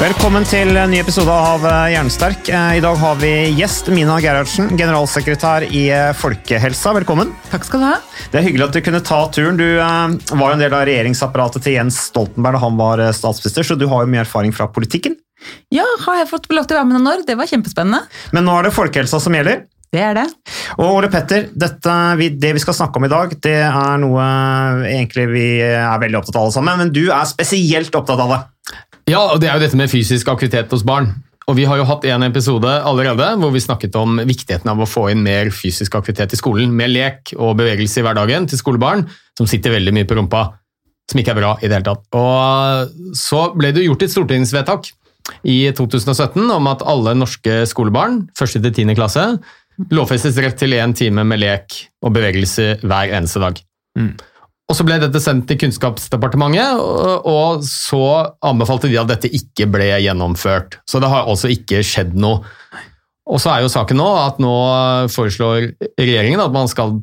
Velkommen til en ny episode av eh, Jernsterk. Eh, I dag har vi gjest Mina Gerhardsen, generalsekretær i eh, Folkehelsa. Velkommen. Takk skal du ha. Det er hyggelig at du kunne ta turen. Du var jo en del av regjeringsapparatet til Jens Stoltenberg da han var statsminister, så du har jo mye erfaring fra politikken. Ja, har jeg fått lov til å være med noen år? Det var kjempespennende. Men nå er det folkehelsa som gjelder. Det er det. Og Ole Petter, dette, vi, det vi skal snakke om i dag, det er noe egentlig vi er veldig opptatt av alle sammen, men du er spesielt opptatt av det. Ja, og det er jo dette med fysisk aktivitet hos barn. Og Vi har jo hatt en episode allerede hvor vi snakket om viktigheten av å få inn mer fysisk aktivitet i skolen, med lek og bevegelse i hverdagen til skolebarn, som sitter veldig mye på rumpa, som ikke er bra i det hele tatt. Og Så ble det gjort et stortingsvedtak i 2017 om at alle norske skolebarn, 1. til 10. klasse, lovfestes rett til én time med lek og bevegelse hver eneste dag. Og Så ble dette sendt til Kunnskapsdepartementet, og, og så anbefalte de at dette ikke ble gjennomført. Så det har altså ikke skjedd noe. Og så er jo saken nå at nå foreslår regjeringen at man skal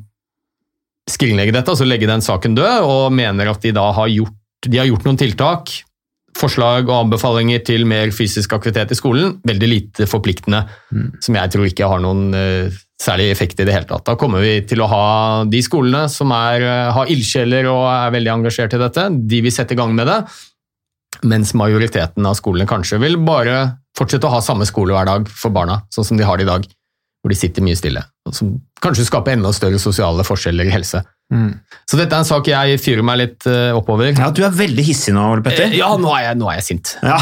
skrinlegge dette, altså legge den saken død, og mener at de da har gjort, de har gjort noen tiltak, forslag og anbefalinger til mer fysisk aktivitet i skolen, veldig lite forpliktende, som jeg tror ikke har noen uh, særlig effekt i det hele tatt. Da kommer vi til å ha de skolene som er, uh, har ildsjeler og er veldig engasjert i dette, de vil sette i gang med det, mens majoriteten av skolene kanskje vil bare fortsette å ha samme skole hver dag for barna, sånn som de har det i dag, hvor de sitter mye stille. Som kanskje skaper enda større sosiale forskjeller i helse. Så dette er en sak jeg fyrer meg litt eh, oppover. Ja, Du er veldig hissig nå, Ole Petter. Eh, Ja, nå er jeg, nå er jeg sint. Ja.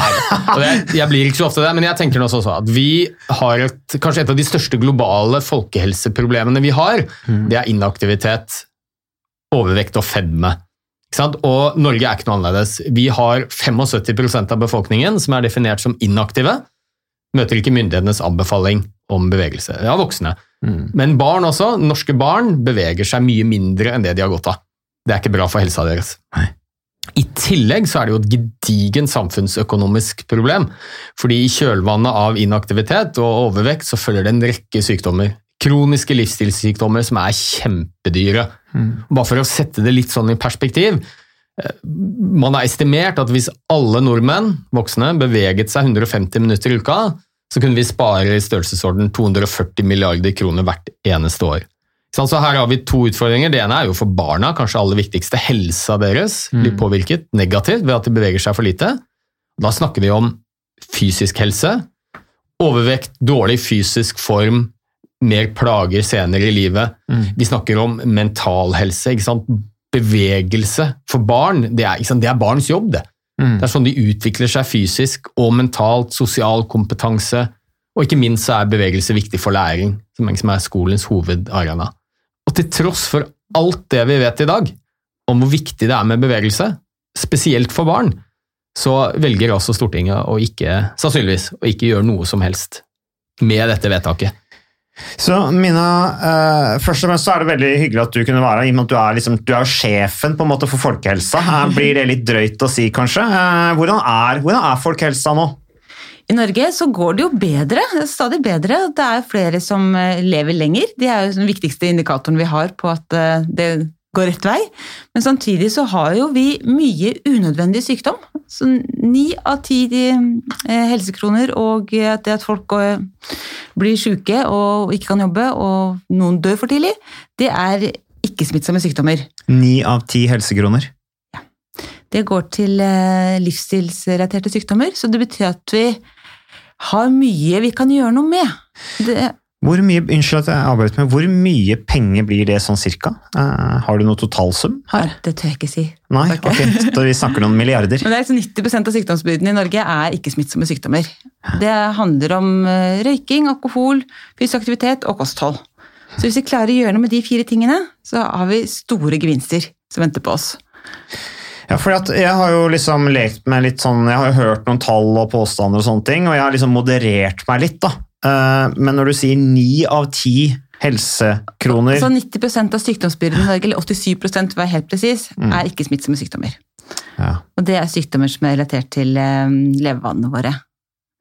Jeg, jeg blir ikke så ofte det, men jeg tenker også at vi har et, kanskje et av de største globale folkehelseproblemene vi har. Det er inaktivitet, overvekt og fedme. Og Norge er ikke noe annerledes. Vi har 75% av befolkningen som er definert som inaktive. Møter ikke myndighetenes anbefaling om bevegelse. Ja, voksne. Men barn også, norske barn beveger seg mye mindre enn det de har godt av. Det er ikke bra for helsa deres. I tillegg så er det jo et gedigent samfunnsøkonomisk problem. Fordi i kjølvannet av inaktivitet og overvekt så følger det en rekke sykdommer. Kroniske livsstilssykdommer som er kjempedyre. Bare for å sette det litt sånn i perspektiv. eh, Man har estimert at hvis alle nordmenn, voksne, beveget seg 150 minutter i uka, så kunne vi spare i størrelsesorden 240 milliarder kroner hvert eneste år. Så her har vi to utfordringer. Det ene er jo for barna, kanskje aller viktigste. Helsa deres blir påvirket negativt ved at de beveger seg for lite. Da snakker vi om fysisk helse, overvekt, dårlig fysisk form, mer plager senere i livet. Vi snakker om mental helse. Bevegelse for barn, det er, det er barns jobb, det. Det er sånn de utvikler seg fysisk og mentalt, sosial kompetanse, og ikke minst så er bevegelse viktig for læring, som er skolens hovedarena. Og til tross for alt det vi vet i dag om hvor viktig det er med bevegelse, spesielt for barn, så velger altså Stortinget å ikke, sannsynligvis, å ikke gjøre noe som helst med dette vedtaket. Så Mina, eh, først og fremst så er det veldig hyggelig at du kunne være her, i og med at du er, liksom, du er sjefen på en måte for folkehelsa. Eh, Blir det litt drøyt å si, kanskje? Eh, hvordan, er, hvordan er folkehelsa nå? I Norge så går det jo bedre, stadig bedre. Det er flere som lever lenger. Det er jo den viktigste indikatoren vi har på at det går rett vei. Men samtidig så har jo vi mye unødvendig sykdom. Så ni av ti eh, helsekroner og det at folk blir syke og ikke kan jobbe, og noen dør for tidlig, det er ikke-smittsomme sykdommer. Ni av ti helsekroner. Ja. Det går til eh, livsstilsrelaterte sykdommer, så det betyr at vi har mye vi kan gjøre noe med. Det, Hvor mye, unnskyld at jeg avbrøt med, hvor mye penger blir det sånn cirka? Uh, har du noe totalsum her? det tør jeg ikke si. Nei, okay. ok, så vi snakker noen milliarder. Men det er liksom 90% av sykdomsbyrden i Norge er ikke-smittsomme sykdommer. Det handler om eh, røyking, alkohol, fysisk aktivitet og kosthold. Så hvis vi klarer å gjøre noe med de fire tingene, så har vi store gevinster som venter på oss. Ja, for jeg har jo liksom lekt med litt sånn, jeg har jo hørt noen tall og påstander og sånne ting, og jeg har liksom moderert meg litt da. Eh, Men når du sier ni av ti helsekroner Så 90% av sykdomsbyrden i Norge, eller 87 for å være helt presis, er ikke-smittsomme sykdommer. ja. Og det er sykdommer som er relatert til eh, levevanene våre.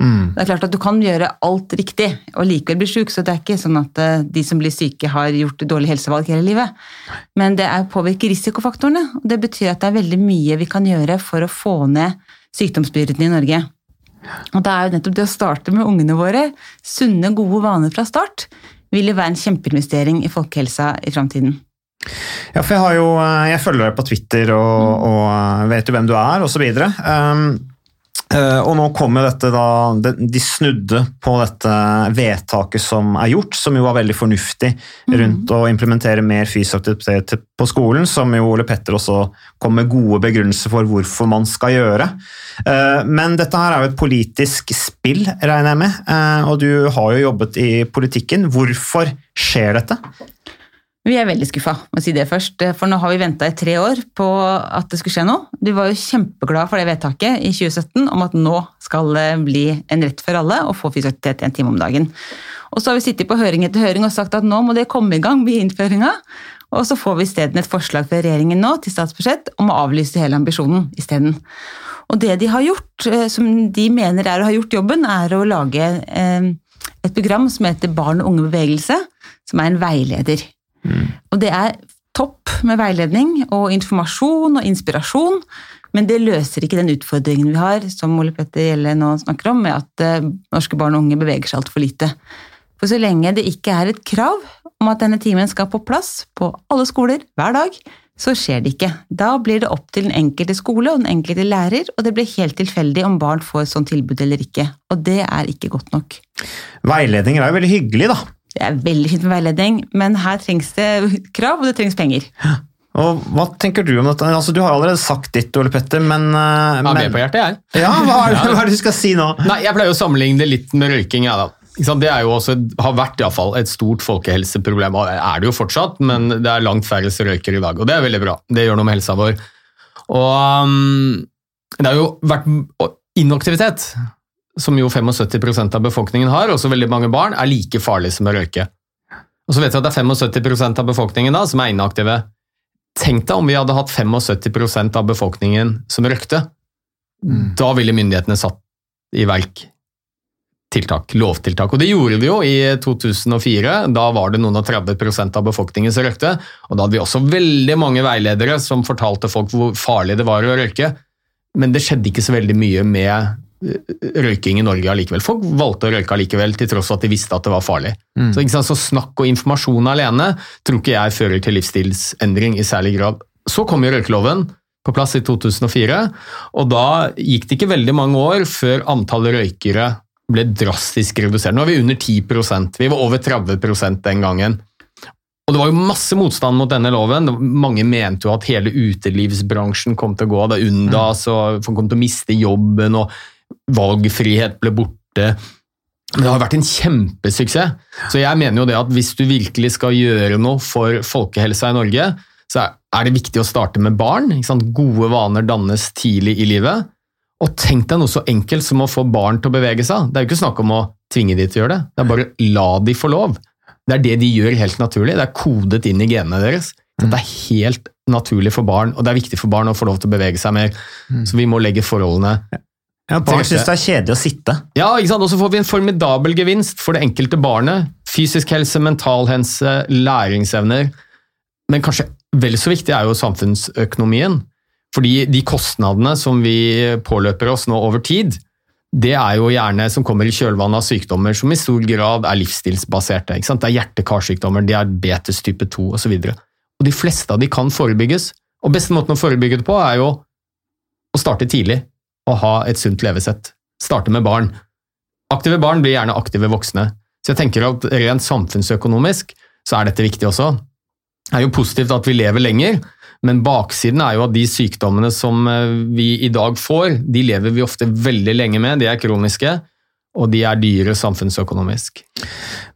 mm. Det er klart at Du kan gjøre alt riktig og likevel bli syk, så det er ikke sånn at eh, de som blir syke, har gjort dårlige helsevalg hele livet. Men det er påvirker risikofaktorene. og Det betyr at det er veldig mye vi kan gjøre for å få ned sykdomsbyrden i Norge. Og det er jo nettopp det å starte med ungene våre, sunne, gode vaner fra start, vil jo være en kjempeinvestering i folkehelsa i framtiden. Ja, for jeg har jo, eh, jeg følger deg på Twitter og, og eh, vet jo hvem du er, og eh, og nå kommer dette da, de, de snudde på dette vedtaket som er gjort, som jo var veldig fornuftig rundt å implementere mer fysisk aktivitet på skolen, som jo Ole Petter også kom med gode begrunnelser for hvorfor man skal gjøre. Uh, Men dette her er jo et politisk spill, regner jeg med, uh, og du har jo jobbet i politikken. Hvorfor skjer dette? Vi er veldig skuffa, må si det først. For nå har vi venta i tre år på at det skulle skje noe. Vi var jo kjempeglade for det vedtaket i 2017 om at nå skal det bli en rett for alle å få fysisk en time om dagen. Og så har vi sittet på høring etter høring og sagt at nå må det komme i gang med innføringa. Og så får vi isteden et forslag fra regjeringen nå til statsbudsjett om å avlyse hele ambisjonen isteden. Og det de har gjort, eh, som de mener er å ha gjort jobben, er å lage eh, et program som heter Barn og unge bevegelse, som er en veileder. Og det er topp med veiledning og informasjon og inspirasjon, men det løser ikke den utfordringen vi har, som Ole Petter Gjelle nå snakker om, med at eh, norske barn og unge beveger seg altfor lite. For så lenge det ikke er et krav om at denne timen skal på plass på alle skoler hver dag, så skjer det ikke. Da blir det opp til den enkelte skole og den enkelte lærer, og det blir helt tilfeldig om barn får et sånt tilbud eller ikke. Og det er ikke godt nok. Veiledninger er jo veldig hyggelig, da. Det er veldig fint med veiledning, men her trengs det krav, og det trengs penger. Og Hva tenker du om dette? Altså, du har allerede sagt ditt, Ole Petter, men, eh, Jeg har med på hjertet, jeg. Ja, hva er, det, hva er det du skal si nå? Nei, Jeg pleier å sammenligne det litt med røyking. Ja, da. Det er jo også, har vært i fall, et stort folkehelseproblem. og Er det jo fortsatt, men det er langt færre som røyker i dag. Og det er veldig bra. Det gjør noe med helsa vår. Og um, det har jo vært inaktivitet, som jo 75% av befolkningen har, også veldig mange barn, er like farlig som å røyke. Og så vet vi at det er 75% av befolkningen da, som er inaktive. Tenk deg om vi hadde hatt 75% av befolkningen som røykte. Da ville myndighetene satt i verk tiltak, lovtiltak. Og det gjorde vi jo i 2004. Da var det noen og 30 av befolkningen som røykte. Og da hadde vi også veldig mange veiledere som fortalte folk hvor farlig det var å røyke. Men det skjedde ikke så veldig mye med røyking i Norge allikevel. Folk valgte å røyke allikevel, til tross for at de visste at det var farlig. Så, ikke sant? så snakk og informasjon alene tror ikke jeg fører til livsstilsendring i særlig grad. Så kom jo røykeloven på plass i 2004, og da gikk det ikke veldig mange år før antallet røykere ble drastisk redusert. Nå er vi under 10% vi var over 30 den gangen. Og Det var jo masse motstand mot denne loven. Mange mente jo at hele utelivsbransjen kom til å gå. Da undas, og folk kom til å miste jobben, og valgfrihet ble borte. Det har vært en kjempesuksess. Så jeg mener jo det at hvis du virkelig skal gjøre noe for folkehelsa i Norge, så er det viktig å starte med barn. Gode vaner dannes tidlig i livet. Og tenk deg noe så enkelt som å få barn til å bevege seg. Det er jo ikke snakk om å tvinge de til å gjøre det, det er bare la de få lov. Det er det de gjør helt naturlig. Det er kodet inn i genene deres. Så det er helt naturlig for barn, og det er viktig for barn å få lov til å bevege seg mer. Så vi må legge forholdene Ja, Barn syns det er kjedelig å sitte. ja, ikke sant? Og så får vi en formidabel gevinst for det enkelte barnet. Fysisk helse, mental helse, læringsevner. men kanskje vel så viktig er jo samfunnsøkonomien. Fordi de kostnadene som vi påløper oss nå over tid, det er jo gjerne som kommer i kjølvannet av sykdommer som i stor grad er livsstilsbaserte. Ikke sant? Det er hjerte-karsykdommer, diabetes type 2 osv. Og, og de fleste av de kan forebygges. Og beste måten å forebygge det på, er jo å starte tidlig og ha et sunt levesett. Starte med barn. Aktive barn blir gjerne aktive voksne. Så jeg tenker at rent samfunnsøkonomisk så er dette viktig også. Det er jo positivt at vi lever lenger, men baksiden er jo at de sykdommene som eh, vi i dag får, de lever vi ofte veldig lenge med, de er kroniske, og de er dyre samfunnsøkonomisk.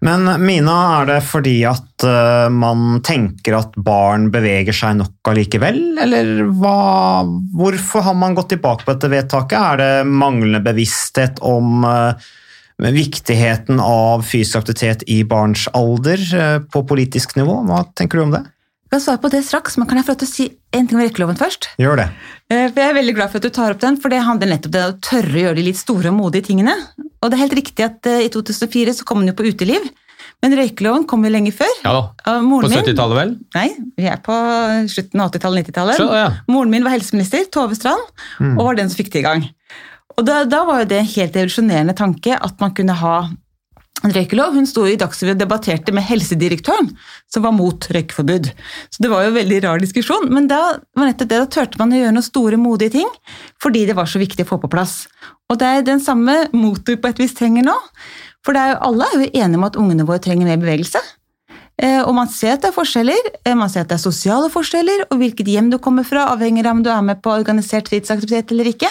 Men Mina, er det fordi at uh, man tenker at barn beveger seg nok allikevel, eller hva, hvorfor har man gått tilbake på dette vedtaket? Er det manglende bevissthet om uh, viktigheten av fysisk aktivitet i barns alder uh, på politisk nivå? Hva tenker du om det? Jeg kan svare på det straks, men kan jeg få lov til å si en ting om røykeloven først? Gjør det. For Jeg er veldig glad for at du tar opp den, for det handler nettopp om å tørre å gjøre de litt store og modige tingene. Og det er helt riktig at i 2004 så kom den jo på uteliv, men røykeloven kom jo lenge før. Ja da, På 70-tallet vel? Nei, vi er på slutten av 80-tallet, 90-tallet. Ja. Moren min var helseminister, Tove Strand, mm. og var den som fikk det i gang. Og da, da var jo det en helt revolusjonerende tanke at man kunne ha røykelov. Hun sto i Dagsrevyen og debatterte med helsedirektøren, som var mot røykeforbud. Så det var jo en veldig rar diskusjon, men da var nettopp det, da turte man å gjøre noen store, modige ting, fordi det var så viktig å få på plass. Og det er den samme motor på et vis trenger nå. For er jo, alle er jo enige om at ungene våre trenger mer bevegelse. Eh, og man ser at det er forskjeller, eh, man ser at det er sosiale forskjeller, og hvilket hjem du kommer fra, avhenger av om du er med på organisert fritidsaktivitet eller ikke.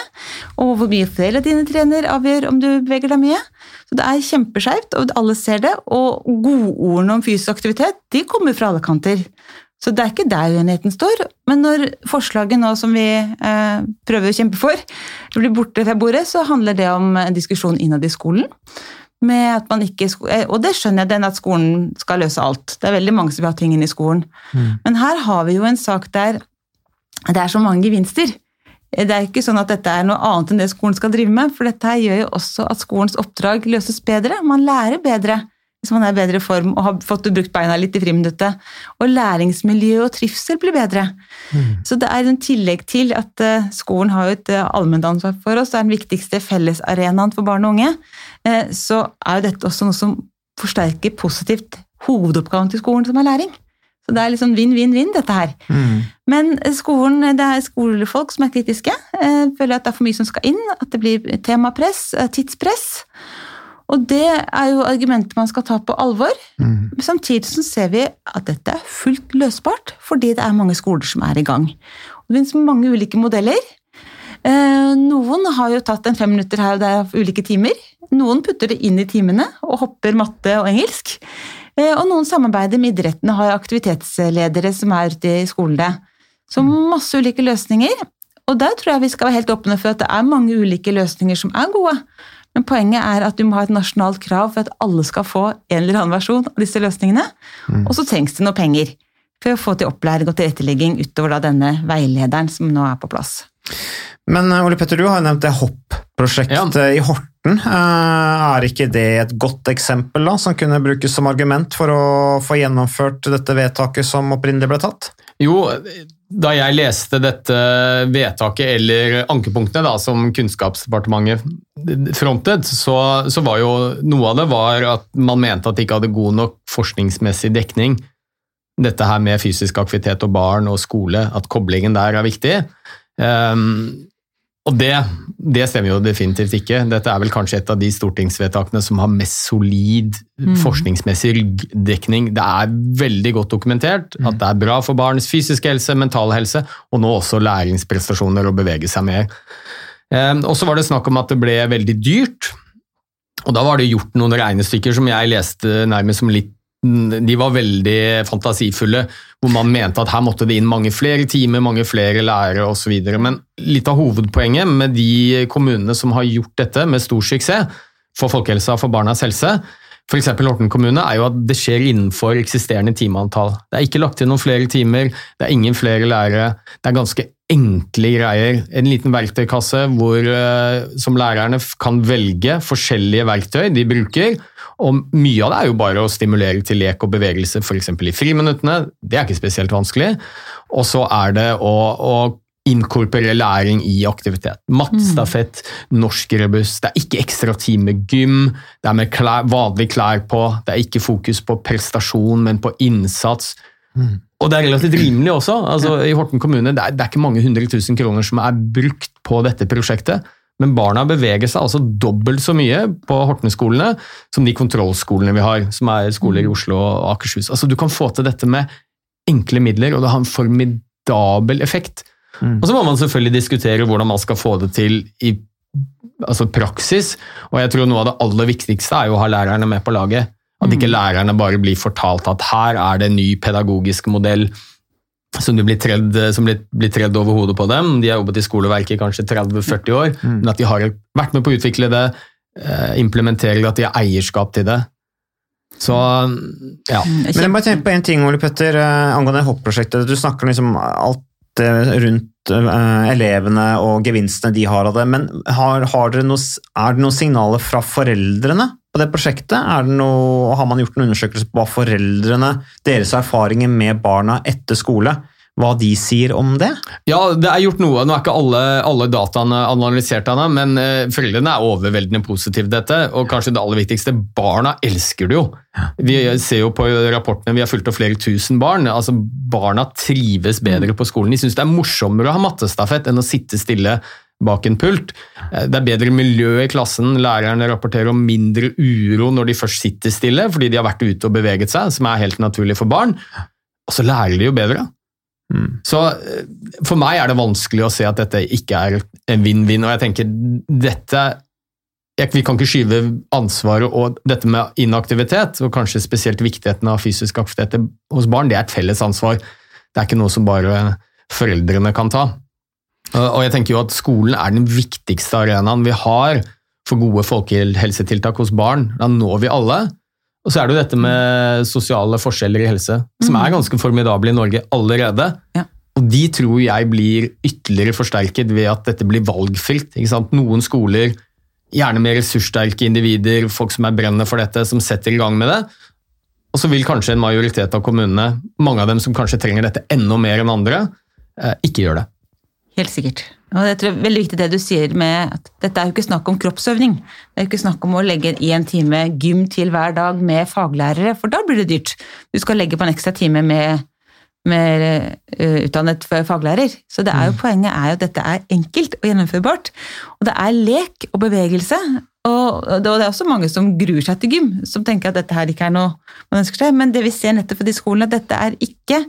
Og hvor mye foreldrene dine trener, avgjør om du beveger deg mye. Så det er kjempeskjevt, og alle ser det. Og godordene om fysisk aktivitet de kommer fra alle kanter. Så det er ikke der uenigheten står. Men når forslaget nå som vi eh, prøver å kjempe for, blir borte fra bordet, så handler det om en diskusjon innad i skolen med at man ikke, eh, Og det skjønner jeg, den at skolen skal løse alt. Det er veldig mange som vil ha ting inn i skolen. Mm. Men her har vi jo en sak der det er så mange gevinster. Det er ikke sånn at dette er noe annet enn det skolen skal drive med, for dette her gjør jo også at skolens oppdrag løses bedre. Man lærer bedre hvis man er i bedre form og har fått brukt beina litt i friminuttet. Og læringsmiljø og trivsel blir bedre. Mm. Så det er en tillegg til at eh, skolen har et eh, allmennansvar for oss, det er den viktigste fellesarenaen for barn og unge. Eh, så er jo dette også noe som forsterker positivt hovedoppgaven til skolen, som er læring. Så det er liksom vinn-vinn-vinn, dette her. Mm. Men skolen, det er skolefolk som er kritiske. Føler at det er for mye som skal inn, at det blir temapress, tidspress. Og det er jo argumentet man skal ta på alvor. Mm. Samtidig så ser vi at dette er fullt løsbart, fordi det er mange skoler som er i gang. Og det finnes mange ulike modeller. Eh, noen har jo tatt en fem minutter her og der av ulike timer. Noen putter det inn i timene og hopper matte og engelsk. Eh, og noen samarbeider med idretten og har aktivitetsledere som er ute i skolene. Så mm. masse ulike løsninger. Og der tror jeg vi skal være helt åpne for at det er mange ulike løsninger som er gode. Men poenget er at du må ha et nasjonalt krav for at alle skal få en eller annen versjon av disse løsningene. Mm. Og så trengs det noe penger for å få til opplæring og tilrettelegging utover da denne veilederen som nå er på plass. Men eh, Ole Petter, du har jo nevnt det hopp-prosjektet ja. i Horten. Eh, er ikke det et godt eksempel da, som kunne brukes som argument for å få gjennomført dette vedtaket som opprinnelig ble tatt? Jo, da jeg leste dette vedtaket, eller ankepunktene da, som Kunnskapsdepartementet frontet, så, så, var jo noe av det var at man mente at de ikke hadde god nok forskningsmessig dekning. Dette her med fysisk aktivitet og barn og skole, at koblingen der er viktig. Um, og det, det, stemmer jo definitivt ikke. Dette er vel kanskje et av de stortingsvedtakene som har mest solid mm. forskningsmessig ryggdekning. Det er veldig godt dokumentert at det er bra for barns fysiske helse, mentale helse, og nå også læringsprestasjoner å bevege seg mer. Ehm, og så var det snakk om at det ble veldig dyrt. Og da var det gjort noen regnestykker som jeg leste nærmest som litt de var veldig fantasifulle, hvor man mente at her måtte det inn mange flere timer, mange flere lærere osv. Men litt av hovedpoenget med de kommunene som har gjort dette med stor suksess for folkehelsa og for barnas helse, f.eks. Horten kommune, er jo at det skjer innenfor eksisterende timeantall. Det er ikke lagt inn noen flere timer, det er ingen flere lærere. Det er ganske enkle greier. En liten verktøykasse hvor, eh, som lærerne kan velge forskjellige verktøy de bruker. Og mye av det er jo bare å stimulere til lek og bevegelse, f.eks. i friminuttene. Det er ikke spesielt vanskelig. Og så er det å, å inkorporere læring i aktivitet. Mattestafett, norskrebus. Det er ikke ekstra tid med gym, det er med klær, vanlige klær på. Det er ikke fokus på prestasjon, men på innsats. Og det er relativt rimelig også. altså I Horten kommune det er, det er ikke mange hundre tusen kroner som er brukt på dette prosjektet. Men barna beveger seg altså dobbelt så mye på Horten-skolene som de kontrollskolene vi har, som er skoler i Oslo og Akershus. Altså Du kan få til dette med enkle midler, og det har en formidabel effekt. Og så må man selvfølgelig diskutere hvordan man skal få det til i altså praksis. Og jeg tror noe av det aller viktigste er jo å ha lærerne med på laget. At ikke lærerne bare blir fortalt at her er det en ny pedagogisk modell som, blir tredd, som blir, blir tredd over hodet på dem. De har jobbet i skoleverket i kanskje 30-40 år, men at de har vært med på å utvikle det, eh, implementere det, at de har eierskap til det. Så ja. Men jeg bare tenker på en ting, Ole Petter, eh, angående hoppprosjektet. Du snakker liksom alt eh, rundt elevene og gevinstene de har av det, men har, har dere noe, er det noen signaler fra foreldrene på det prosjektet? Er det noe, har man gjort en undersøkelse på hva foreldrene, deres erfaringer med barna etter skole, hva de sier om det? Ja, det er gjort noe. Nå er ikke alle, alle dataene analysert ennå, men eh, foreldrene er overveldende positive til dette. Og kanskje det aller viktigste, barna elsker det jo. Vi ser jo på rapportene, vi har fulgt opp flere tusen barn. altså Barna trives bedre på skolen. De syns det er morsommere å ha mattestafett enn å sitte stille bak en pult. Eh, Det er bedre miljø i klassen, lærerne rapporterer om mindre uro når de først sitter stille, fordi de har vært ute og beveget seg, som er helt naturlig for barn. Og så lærer de jo bedre. Så eh, for meg er det vanskelig å se at dette ikke er en vinn-vinn, og jeg tenker dette jeg, Vi kan ikke skyve ansvaret og dette med inaktivitet, og kanskje spesielt viktigheten av fysisk aktivitet hos barn, det er et felles ansvar. Det er ikke noe som bare foreldrene kan ta. Og jeg tenker jo at skolen er den viktigste arenaen vi har for gode folkehelsetiltak hos barn. Da når vi alle. Og så er det jo dette med sosiale forskjeller i helse, som er ganske formidable i Norge allerede. Ja. Og de tror jeg blir ytterligere forsterket ved at dette blir valgfritt. Noen skoler, gjerne med ressurssterke individer, folk som er brennende for dette, som setter i gang med det. Og så vil kanskje en majoritet av kommunene, mange av dem som kanskje trenger dette enda mer enn andre, eh, ikke gjøre det. Helt sikkert. Og jeg tror det er veldig viktig det du sier med at dette er jo ikke snakk om kroppsøvning. Det er jo ikke snakk om å legge en time gym til hver dag med faglærere, for da blir det dyrt. Du skal legge på en ekstra time med, med uh, utdannet faglærer. Så det er jo, poenget er jo at dette er enkelt og gjennomførbart. Og det er lek og bevegelse. Og og det er også mange som gruer seg til gym, som tenker at dette her ikke er noe man ønsker seg. Men det vi ser nettopp i de skolene, at dette er ikke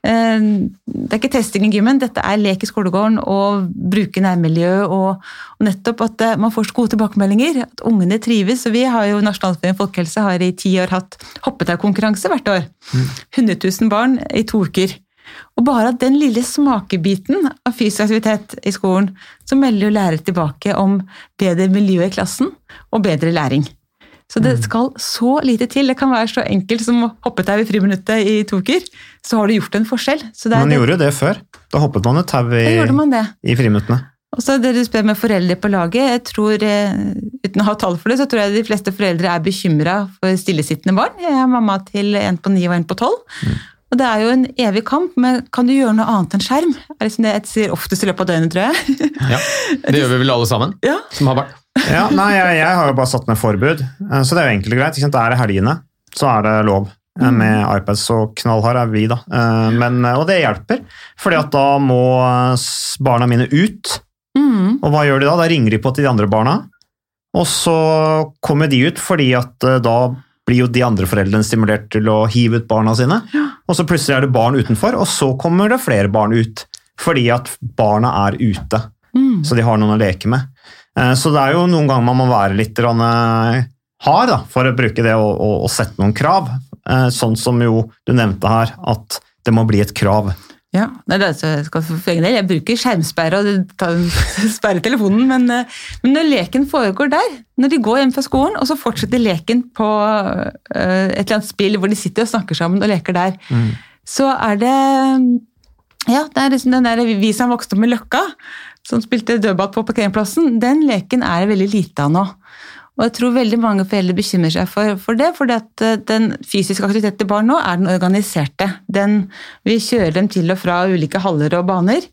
Det er ikke testing i gymmen, dette er lek i skolegården og bruke nærmiljø. Og, og nettopp at eh, man får så gode tilbakemeldinger, at ungene trives. og Vi har jo Nasjonalforeningen folkehelse har i ti år hatt hoppetaukonkurranse hvert år. 100 000 barn i to uker. Og bare den lille smakebiten av fysisk aktivitet i skolen, så melder jo lærere tilbake om bedre miljø i klassen og bedre læring. Så det skal så lite til. Det kan være så enkelt som å hoppe tau i friminuttet i Toker. Så har du gjort en forskjell. Så det er Man gjorde jo det før. Da hoppet man jo tau i, Da gjorde man det. i friminuttene. Og så det du spør med foreldre på laget, jeg tror, eh, uten å ha tall for det, så tror jeg de fleste foreldre er bekymra for stillesittende barn. Jeg er mamma til en på ni og en på tolv. Og det er jo en evig kamp, men kan du gjøre noe annet enn skjerm? Det Er liksom det jeg sier oftest i løpet av døgnet, tror jeg. Ja, Det gjør vi vel alle sammen Ja. som har barn. Ja, nei, jeg, jeg har jo bare satt med forbud, eh, så det er jo enkelt og greit. Ikke sant? Det er i helgene, så er det lov. eh, Med iPads og knallhard er vi, da. Eh, Men, og det hjelper, fordi at da må barna mine ut. Mm. Og hva gjør de da? Da ringer de på til de andre barna, og så kommer de ut fordi at da blir jo de andre foreldrene stimulert til å hive ut barna sine. Og så plutselig er det barn utenfor, og så kommer det flere barn ut. Fordi at barna er ute, Mm. så de har noen å leke med. Eh, Så det er jo noen ganger man må være litt eh, hard da, for å bruke det og, og, og sette noen krav. Eh, Sånn som jo du nevnte her, at det må bli et krav. Ja, er, jeg, jeg bruker skjermsperre og tar- sperrer telefonen, men, men når leken foregår der, når de går hjem fra skolen, og så fortsetter leken på et eller annet spill hvor de sitter og snakker sammen og leker der, så er det Ja, det er liksom den der vi som vokste opp med Løkka, som spilte dødball på parkeringsplassen, den leken er det veldig lite av nå. Og jeg tror veldig mange foreldre bekymrer seg for, for det, at eh, den fysiske aktiviteten til barn nå er den organiserte. Den, vi kjører dem til og fra ulike haller og baner,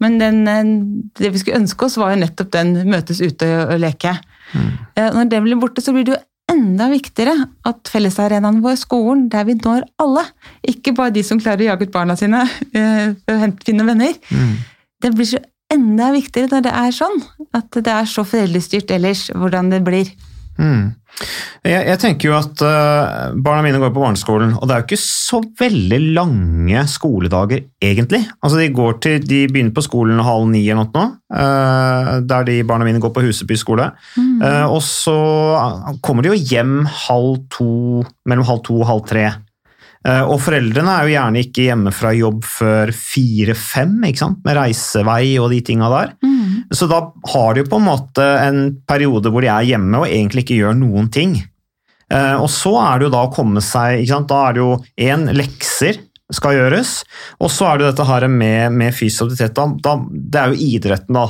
men den, eh, det vi skulle ønske oss, var jo nettopp den møtes ute og, og leke. Mm. Når det blir borte, så blir det jo enda viktigere at fellesarenaen vår, skolen, der vi når alle, ikke bare de som klarer å jage ut barna sine for å finne venner, mm. det blir så enda viktigere når det er sånn. At det er så foreldrestyrt ellers, hvordan det blir. Mm. Jeg, jeg, tenker jo at uh, Barna mine går på barneskolen, og det er jo ikke så veldig lange skoledager, egentlig. Altså, De, til, de begynner på skolen halv ni eller noe, uh, der de barna mine går på Huseby skole. Mm. Uh, og så kommer de jo hjem halv to, mellom halv to og halv tre. Eh, og foreldrene er jo gjerne ikke hjemme fra jobb før fire-fem, med reisevei og de tinga der. Mm. Så da har de jo på en måte en periode hvor de er hjemme og egentlig ikke gjør noen ting. Eh, og så er det jo da å komme seg Da er det jo én lekser skal gjøres, og så er det jo dette her med, med fysisk aktivitet. det er jo idretten, da.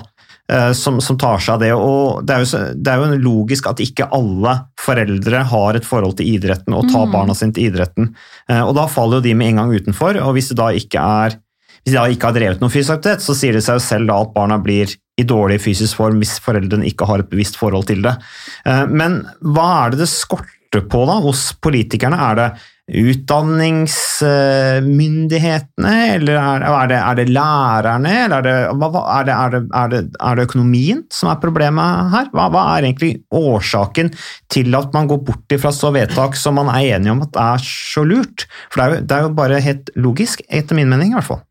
Eh, som, som, tar seg av det. og det er, jo, det er, jo, logisk at ikke alle foreldre har et forhold til idretten og tar mm. barna sine til idretten. Eh, og Da faller jo de med en gang utenfor. og Hvis, de da ikke er, hvis de da ikke har drevet noen fysisk aktivitet, så sier det seg jo selv da at barna blir i dårlig fysisk form hvis foreldrene ikke har et bevisst forhold til det. Eh, men hva er det det skorter på da hos politikerne? Er det utdanningsmyndighetene, eller er, det, er det, lærerne, eller er det, er, det, det, økonomien som er problemet her? Hva, hva, er egentlig årsaken til at man går bort fra så vedtak som man er enige om at er så lurt? For det er jo, det er jo bare helt logisk, etter min mening i hvert fall.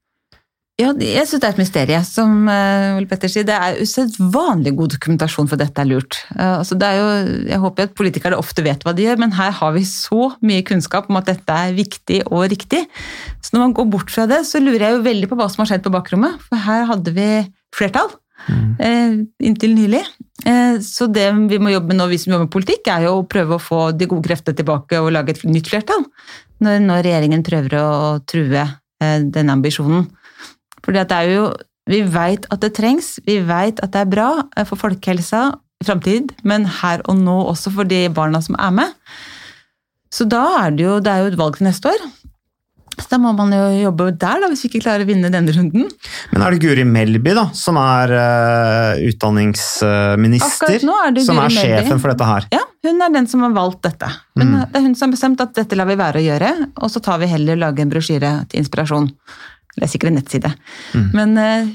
Ja, jeg syns det er et mysterium. Som uh, Ole Petter sier, det er usedvanlig god dokumentasjon for dette er lurt. Uh, altså det er jo, jeg håper at politikere ofte vet hva de gjør, men her har vi så mye kunnskap om at dette er viktig og riktig. Så når man går bort fra det, så lurer jeg jo veldig på hva som har skjedd på bakrommet. For her hadde vi flertall. Mm. Uh, inntil nylig. Så det vi må jobbe med nå, vi som jobber med politikk, er jo å prøve å få de gode kreftene tilbake og lage et nytt flertall. Når, når regjeringen prøver å true denne ambisjonen. Fordi det er jo Vi veit at det trengs, vi veit at det er bra eh, for folkehelsa i framtid, men her og nå også for de barna som er med. Så da er det jo Det er jo et valg til neste år. Så da må man jo jobbe der, da, hvis vi ikke klarer å vinne denne runden. Men er det Guri Melby da, som er uh, utdanningsminister? Er som er sjefen Melby. for dette her? Ja, hun er den som har valgt dette. Men mm. Det er hun som har bestemt at dette lar vi være å gjøre, og så tar vi heller lage en brosjyre til inspirasjon. Det er sikkert en nettside. Mm. Men uh,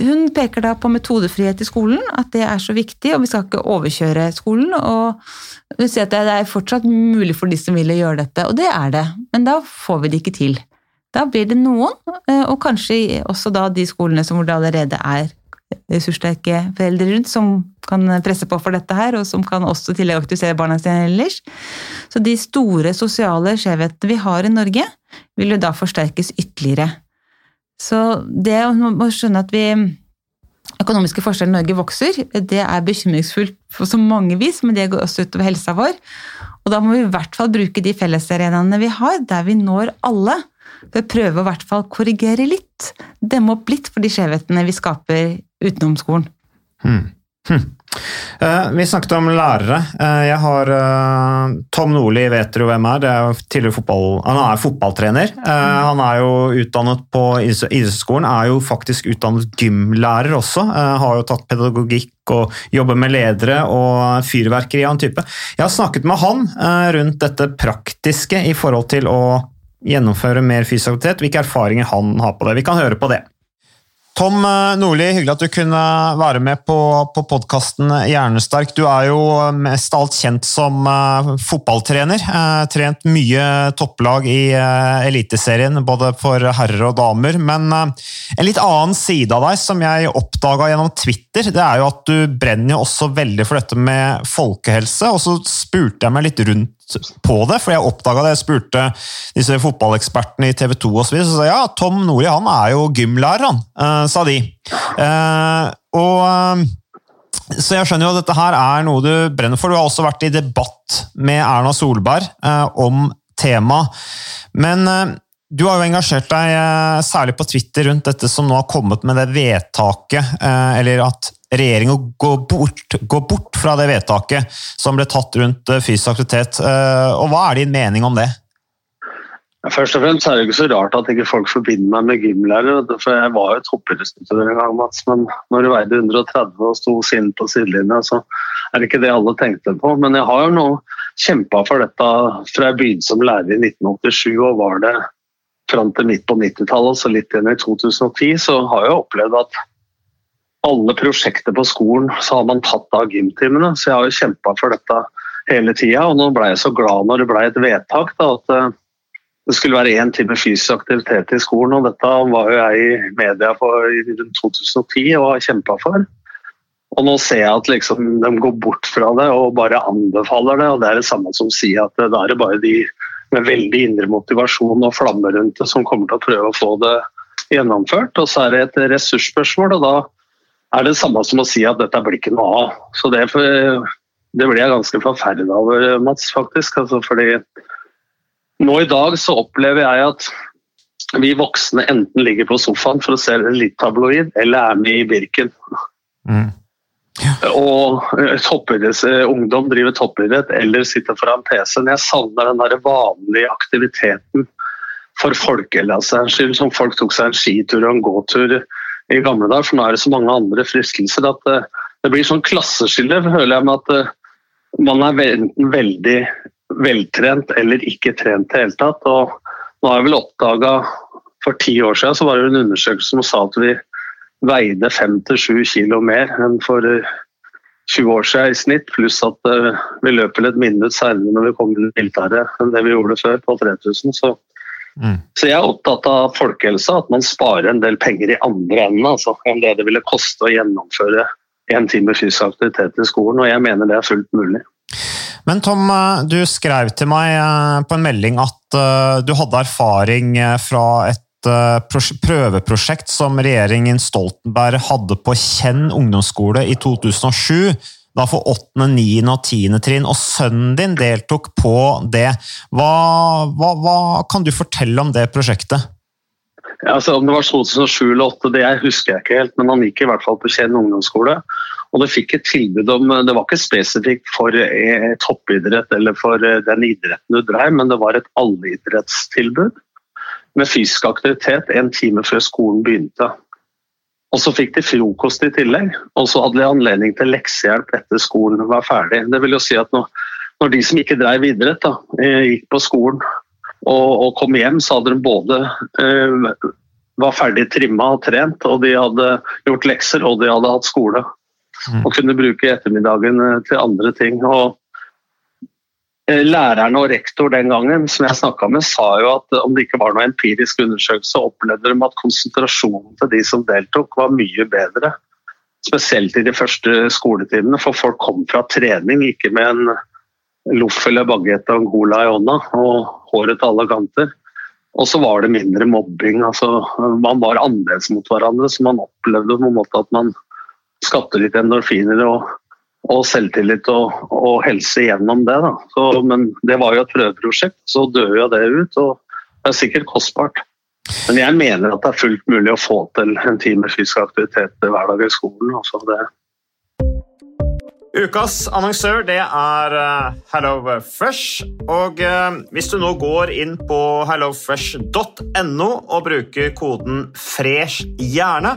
hun peker da på metodefrihet i skolen, at det er så viktig, og vi skal ikke overkjøre skolen. og vi ser at Det er fortsatt mulig for de som vil gjøre dette, og det er det. Men da får vi det ikke til. Da blir det noen, uh, og kanskje også da de skolene som hvor det allerede er ressurssterke foreldre rundt som kan presse på for dette her, og som kan også tillegg aktivisere barna sine ellers. Så de store sosiale skjevhetene vi har i Norge, vil jo da forsterkes ytterligere. Så det å skjønne at vi økonomiske forskjeller i Norge vokser, det er bekymringsfullt på så mange vis, men det går også utover helsa vår. Og da må vi i hvert fall bruke de fellesarenaene vi har, der vi når alle, for å prøve å i hvert fall korrigere litt. Demme opp litt for de skjevhetene vi skaper utenom skolen. Hmm. Hm. Uh, vi snakket om lærere. Uh, jeg har uh, Tom Nordli, vet dere hvem er? Det er fotball, han er fotballtrener. Han er jo utdannet på idrettsskolen, er jo faktisk utdannet gymlærer også. Har jo tatt pedagogikk og jobber med ledere og fyrverkeri av en type. Jeg har snakket med han rundt dette praktiske i forhold til å gjennomføre mer fysisk aktivitet, hvilke erfaringer han har på det. Vi kan høre på det. Tom eh, Nordli, hyggelig at du kunne være med på, på podkasten Hjernesterk. Du er jo mest alt kjent som uh, fotballtrener. Trent mye topplag i Eliteserien, både for herrer og damer. Men en litt annen side av deg som jeg oppdaga gjennom Twitter, det er jo at du brenner jo også veldig for dette med folkehelse. Og så spurte jeg meg litt rundt på det, for jeg oppdaga det. Jeg spurte disse fotballekspertene i TV 2 og så videre, så sa jeg ja, Tom Nordli han er jo gymlærer, han, uh, sa de. Uh, og uh, så jeg skjønner jo at dette her er noe du brenner for. Du har også vært i debatt med Erna Solberg om temaet. Men du har jo engasjert deg eh, særlig på Twitter rundt dette som nå har kommet med det vedtaket, eh, eller at regjeringen går går bort fra det vedtaket som ble tatt rundt eh, fysisk aktivitet. Og hva er din mening om det? Først og fremst er det ikke så rart at ikke folk forbinder meg med gymlærer. For jeg var jo toppidrettsutøver en gang, Mats. Men når du veide 130 og sto sint på sidelinja, så er det ikke det alle tenkte på. Men jeg har jo nå kjempa for dette fra jeg begynte som lærer i 1987 og var det fram til midt på 90-tallet, så litt igjen i 2010, så har jeg opplevd at alle prosjekter på skolen så har man tatt av gymtimene. Så jeg har jo kjempa for dette hele tida. Og nå ble jeg så glad når det ble et vedtak da, at eh, det skulle være én time fysisk aktivitet i skolen. og Dette var jo jeg i media for i rundt 2010 og har kjempa for. Og nå ser jeg at liksom, de går bort fra det og bare anbefaler det. og Det er det samme som sier at da er det bare de med veldig indre motivasjon og flamme rundt det som kommer til å prøve å få det gjennomført. Og så er det et ressursspørsmål, og da er det samme som å si at dette blir ikke noe av. Så det, det blir jeg ganske forferdet over, Mats, faktisk. Altså, fordi nå i dag så opplever jeg at vi voksne enten ligger på sofaen for å se litt tabloid, eller er med i Birken. Og eh, toppidretts- eh, ungdom driver toppidrett eller sitter foran PC-en. Jeg savner den der vanlige aktiviteten for folkehelsens skyld, som folk tok seg en skitur og en gåtur i gamle dager. For nå er det så mange andre fristelser at det, det blir sånn klasseskille, føler jeg, med at eh, man er enten veldig veltrent eller ikke trent i det hele tatt. Og nå har jeg vel oppdaga for ti år siden så var det en undersøkelse som sa at vi veide fem til sju kilo mer enn for eh, 20 år siden i snitt, pluss at eh, vi løper litt minutt særlig når vi kommer til militæret enn det vi gjorde før på 3000. Så, så jeg er opptatt av folkehelsa, at man sparer en del penger i andre enden altså, enn det det ville koste å gjennomføre en time fysisk aktivitet i skolen, og jeg mener det er fullt mulig. Men Tom, eh, du skrev til meg eh, på en melding at eh, du hadde erfaring eh, fra et eh, prøveprosjekt som regjeringen Stoltenberg hadde på Kjenn ungdomsskole i 2007. Da for 8., 9. og 10. trinn, og sønnen din deltok på det. Hva, hva, hva kan du fortelle om det prosjektet? Ja, altså, om det var 2007 eller 2008, det husker jeg ikke helt, men han gikk i hvert fall på Kjenn ungdomsskole. Og det fikk et tilbud om Det var ikke spesifikt for eh, toppidrett eller for eh, den idretten du drev, men det var et allidrettstilbud med fysisk aktivitet en time før skolen begynte. Og så fikk de frokost i tillegg, og så hadde de anledning til leksehjelp etter skolen var ferdig. Det vil jo si at når, når de som ikke drev idrett, da, eh, gikk på skolen og, og kom hjem, så hadde de både eh, var ferdig trimma og trent, og de hadde gjort lekser og de hadde hatt skole. Og kunne bruke ettermiddagen eh, til andre ting. Og Læreren og rektor den gangen som jeg snakket med, sa jo at om det ikke var noe empirisk undersøkelse, opplevde de at konsentrasjonen til de som deltok, var mye bedre. Spesielt i de første skoletimene, for folk kom fra trening, ikke med en loff eller bagett og en cola i hånda og håret til alle kanter. Og så var det mindre mobbing. altså Man var annerledes mot hverandre, så man opplevde på en måte at man skapte litt endorfiner og, og selvtillit og, og helse gjennom det. Så, men det var jo et prøveprosjekt, så døde jo det ut. og Det er sikkert kostbart. Men jeg mener at det er fullt mulig å få til en time fysisk aktivitet hver dag i skolen. Altså det. Ukas annonsør det er eh, HelloFresh. Og eh, hvis du nå går inn på hellofresh.no og bruker koden 'fresh hjerne',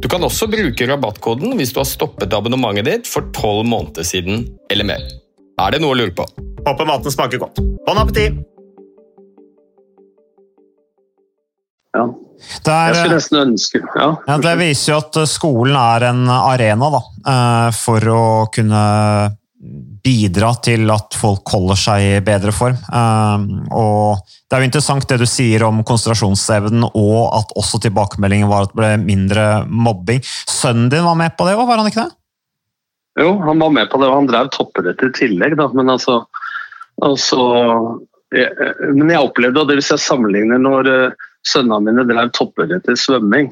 Du kan også bruke rabattkoden hvis du har stoppet abonnementet ditt for tolv måneder siden eller mer. Er det noe å lure på? Håper maten smaker godt. Bon appétit! Ja. Det, er, Jeg skulle nesten ønske ja. ja, det viser jo at skolen er en arena da, eh, for å kunne bidra til at folk holder seg i bedre form. Eh, Og det er jo interessant det du sier om konsentrasjonsevnen, og at også tilbakemeldingen var at det ble mindre mobbing. Sønnen din var med på det òg, var han ikke det? Jo, han var med på det, og han drev toppidrett i tillegg, da. Men altså, altså jeg, Men jeg opplevde, og det hvis jeg sammenligner når uh, sønnene mine drev toppidrett i svømming,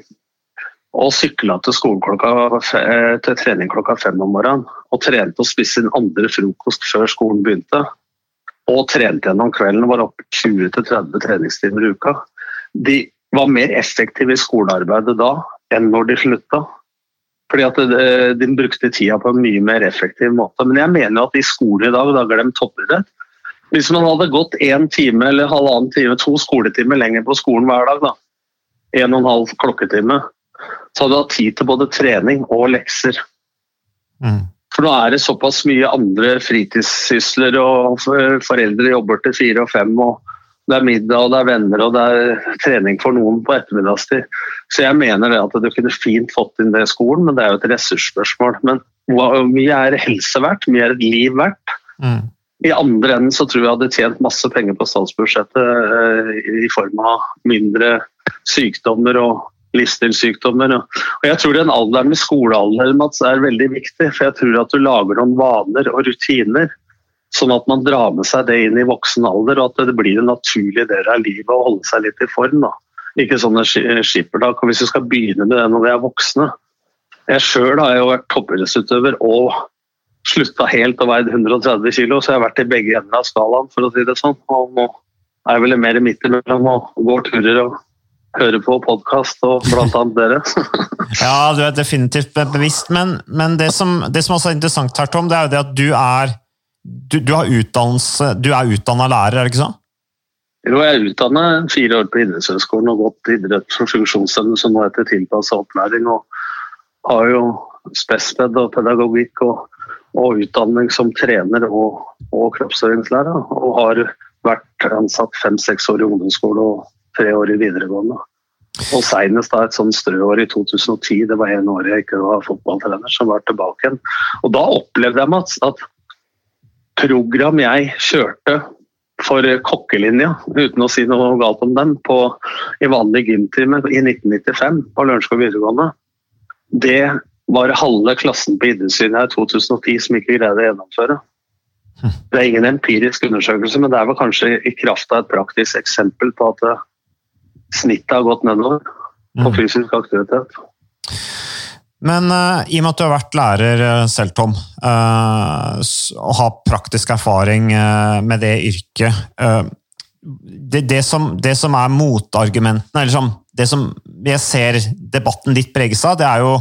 og sykla til skolen klokka, eh, til trening klokka fem om morgenen, og trente og spiste sin andre frokost før skolen begynte, og trente gjennom kvelden og var oppe 20-30 treningstimer i uka. De var mer effektive i skolearbeidet da enn når de slutta. Fordi at eh, de brukte tida på en mye mer effektiv måte. Men jeg mener jo at i skolen i dag, da glemt toppidrett. Hvis man hadde gått én time eller halvannen time, to skoletimer lenger på skolen hver dag, da, en og en halv klokketime, så hadde du hatt tid til både trening og lekser. For nå er det såpass mye andre fritidssysler, og foreldre jobber til fire og fem, og det er middag, og det er venner, og det er trening for noen på ettermiddagstid. Så jeg mener det at du kunne fint fått inn det i skolen, men det er jo et ressursspørsmål. Men hvor mye er helse verdt? Mye er et liv verdt? I andre enden så tror jeg jeg hadde tjent masse penger på statsbudsjettet eh, i form av mindre sykdommer og livsstilssykdommer. Og jeg tror den alderen med skolealder Mats, er veldig viktig, for jeg tror at du lager noen vaner og rutiner sånn at man drar med seg det inn i voksen alder, og at det blir en naturlig del av livet å holde seg litt i form. Da. Ikke sånne ski- skippertak. Hvis du skal begynne med det når vi er voksne Jeg sjøl har jo vært toppidrettsutøver og slutta helt og veid 130 kg, så jeg har vært i begge ender av skalaen, for å si det sånn. Og nå er jeg vel mer midt imellom og går turer og hører på podkast og blant annet dere. Ja, du er definitivt bevisst, men, men det, som, det som også er interessant her, Tom, det er jo det at du er du, du har utdannelse, du er utdanna lærer, er det ikke sånn? Jo, jeg er utdannet fire år på idrettshøyskolen og gått idrett for funksjonshemmede, som nå heter tilpassa opplæring. Og har jo spesped og pedagogikk og, og utdanning som trener og, og kroppsøvingslærer. Og har vært ansatt fem-seks år i ungdomsskole og tre år i videregående. Og senest da et sånn strøår i 2010, det var en år jeg ikke var fotballtrener, som var tilbake igjen. Og da opplevde jeg Mats, at program jeg kjørte for kokkelinja, uten å si noe galt om den, på, i vanlig gymtime i 1995 på Lørenskog videregående, det var halve klassen på idrettslinja i 2010 som ikke greide å gjennomføre. Det er ingen empirisk undersøkelse, men det er vel kanskje i kraft av et praktisk eksempel på at snittet har gått nedover på fysisk aktivitet. Men uh, i og med at du har vært lærer uh, selv, Tom, uh, og har praktisk erfaring med det yrket det, det, som, det, som, er motargumentene, eller som, det som jeg ser debatten ditt preges av, det er jo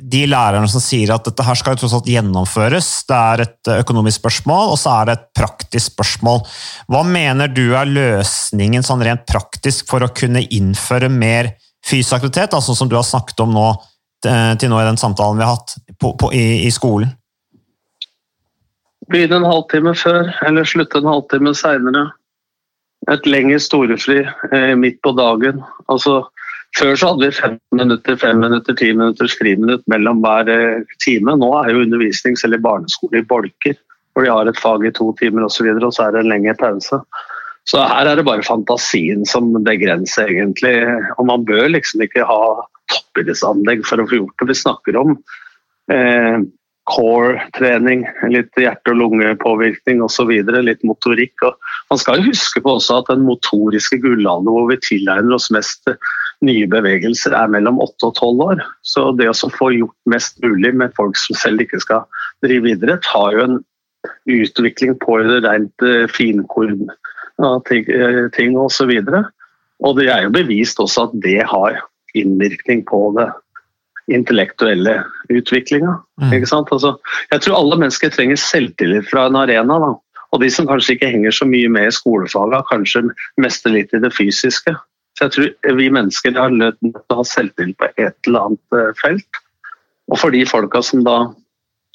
de lærerne som sier at dette her skal tross alt gjennomføres. Det er et økonomisk spørsmål, og så er det et praktisk spørsmål. Hva mener du er løsningen sånn rent praktisk for å kunne innføre mer fysisk aktivitet, altså som du har snakket om nå Eh, til nå i den samtalen vi har hatt på, på, i, i, skolen? Begynne en halvtime før, eller slutte en halvtime seinere. Et lengre storefri eh, midt på dagen. Altså, før så hadde vi fem minutter, fem minutter, ti minutter, friminutt mellom hver eh, time. Nå er jo undervisnings- eller barneskole i bolker, hvor de har et fag i to timer osv., og, så videre, og så er det en lengre pause. Så her er det bare fantasien som begrenser, egentlig. Og man bør liksom ikke ha toppidrettsanlegg for å få gjort det. Vi snakker om eh, core-trening, litt hjerte- og lungepåvirkning osv. Litt motorikk. Og man skal jo huske på også at den motoriske gullalderen hvor vi tilegner oss mest nye bevegelser, er mellom 8 og 12 år. Så det å få gjort mest mulig med folk som selv ikke skal drive idrett, har jo en utvikling på det rent eh, finkorn av ting, eh, osv. Og, og det er jo bevist også at det har innvirkning på det intellektuelle utviklinga. Mm. Altså, jeg tror alle mennesker trenger selvtillit fra en arena. Da. Og de som kanskje ikke henger så mye med i skolefaget, kanskje mester litt i det fysiske. Så jeg tror vi mennesker har nødt til å ha selvtillit på et eller annet eh, felt. Og for de folka som da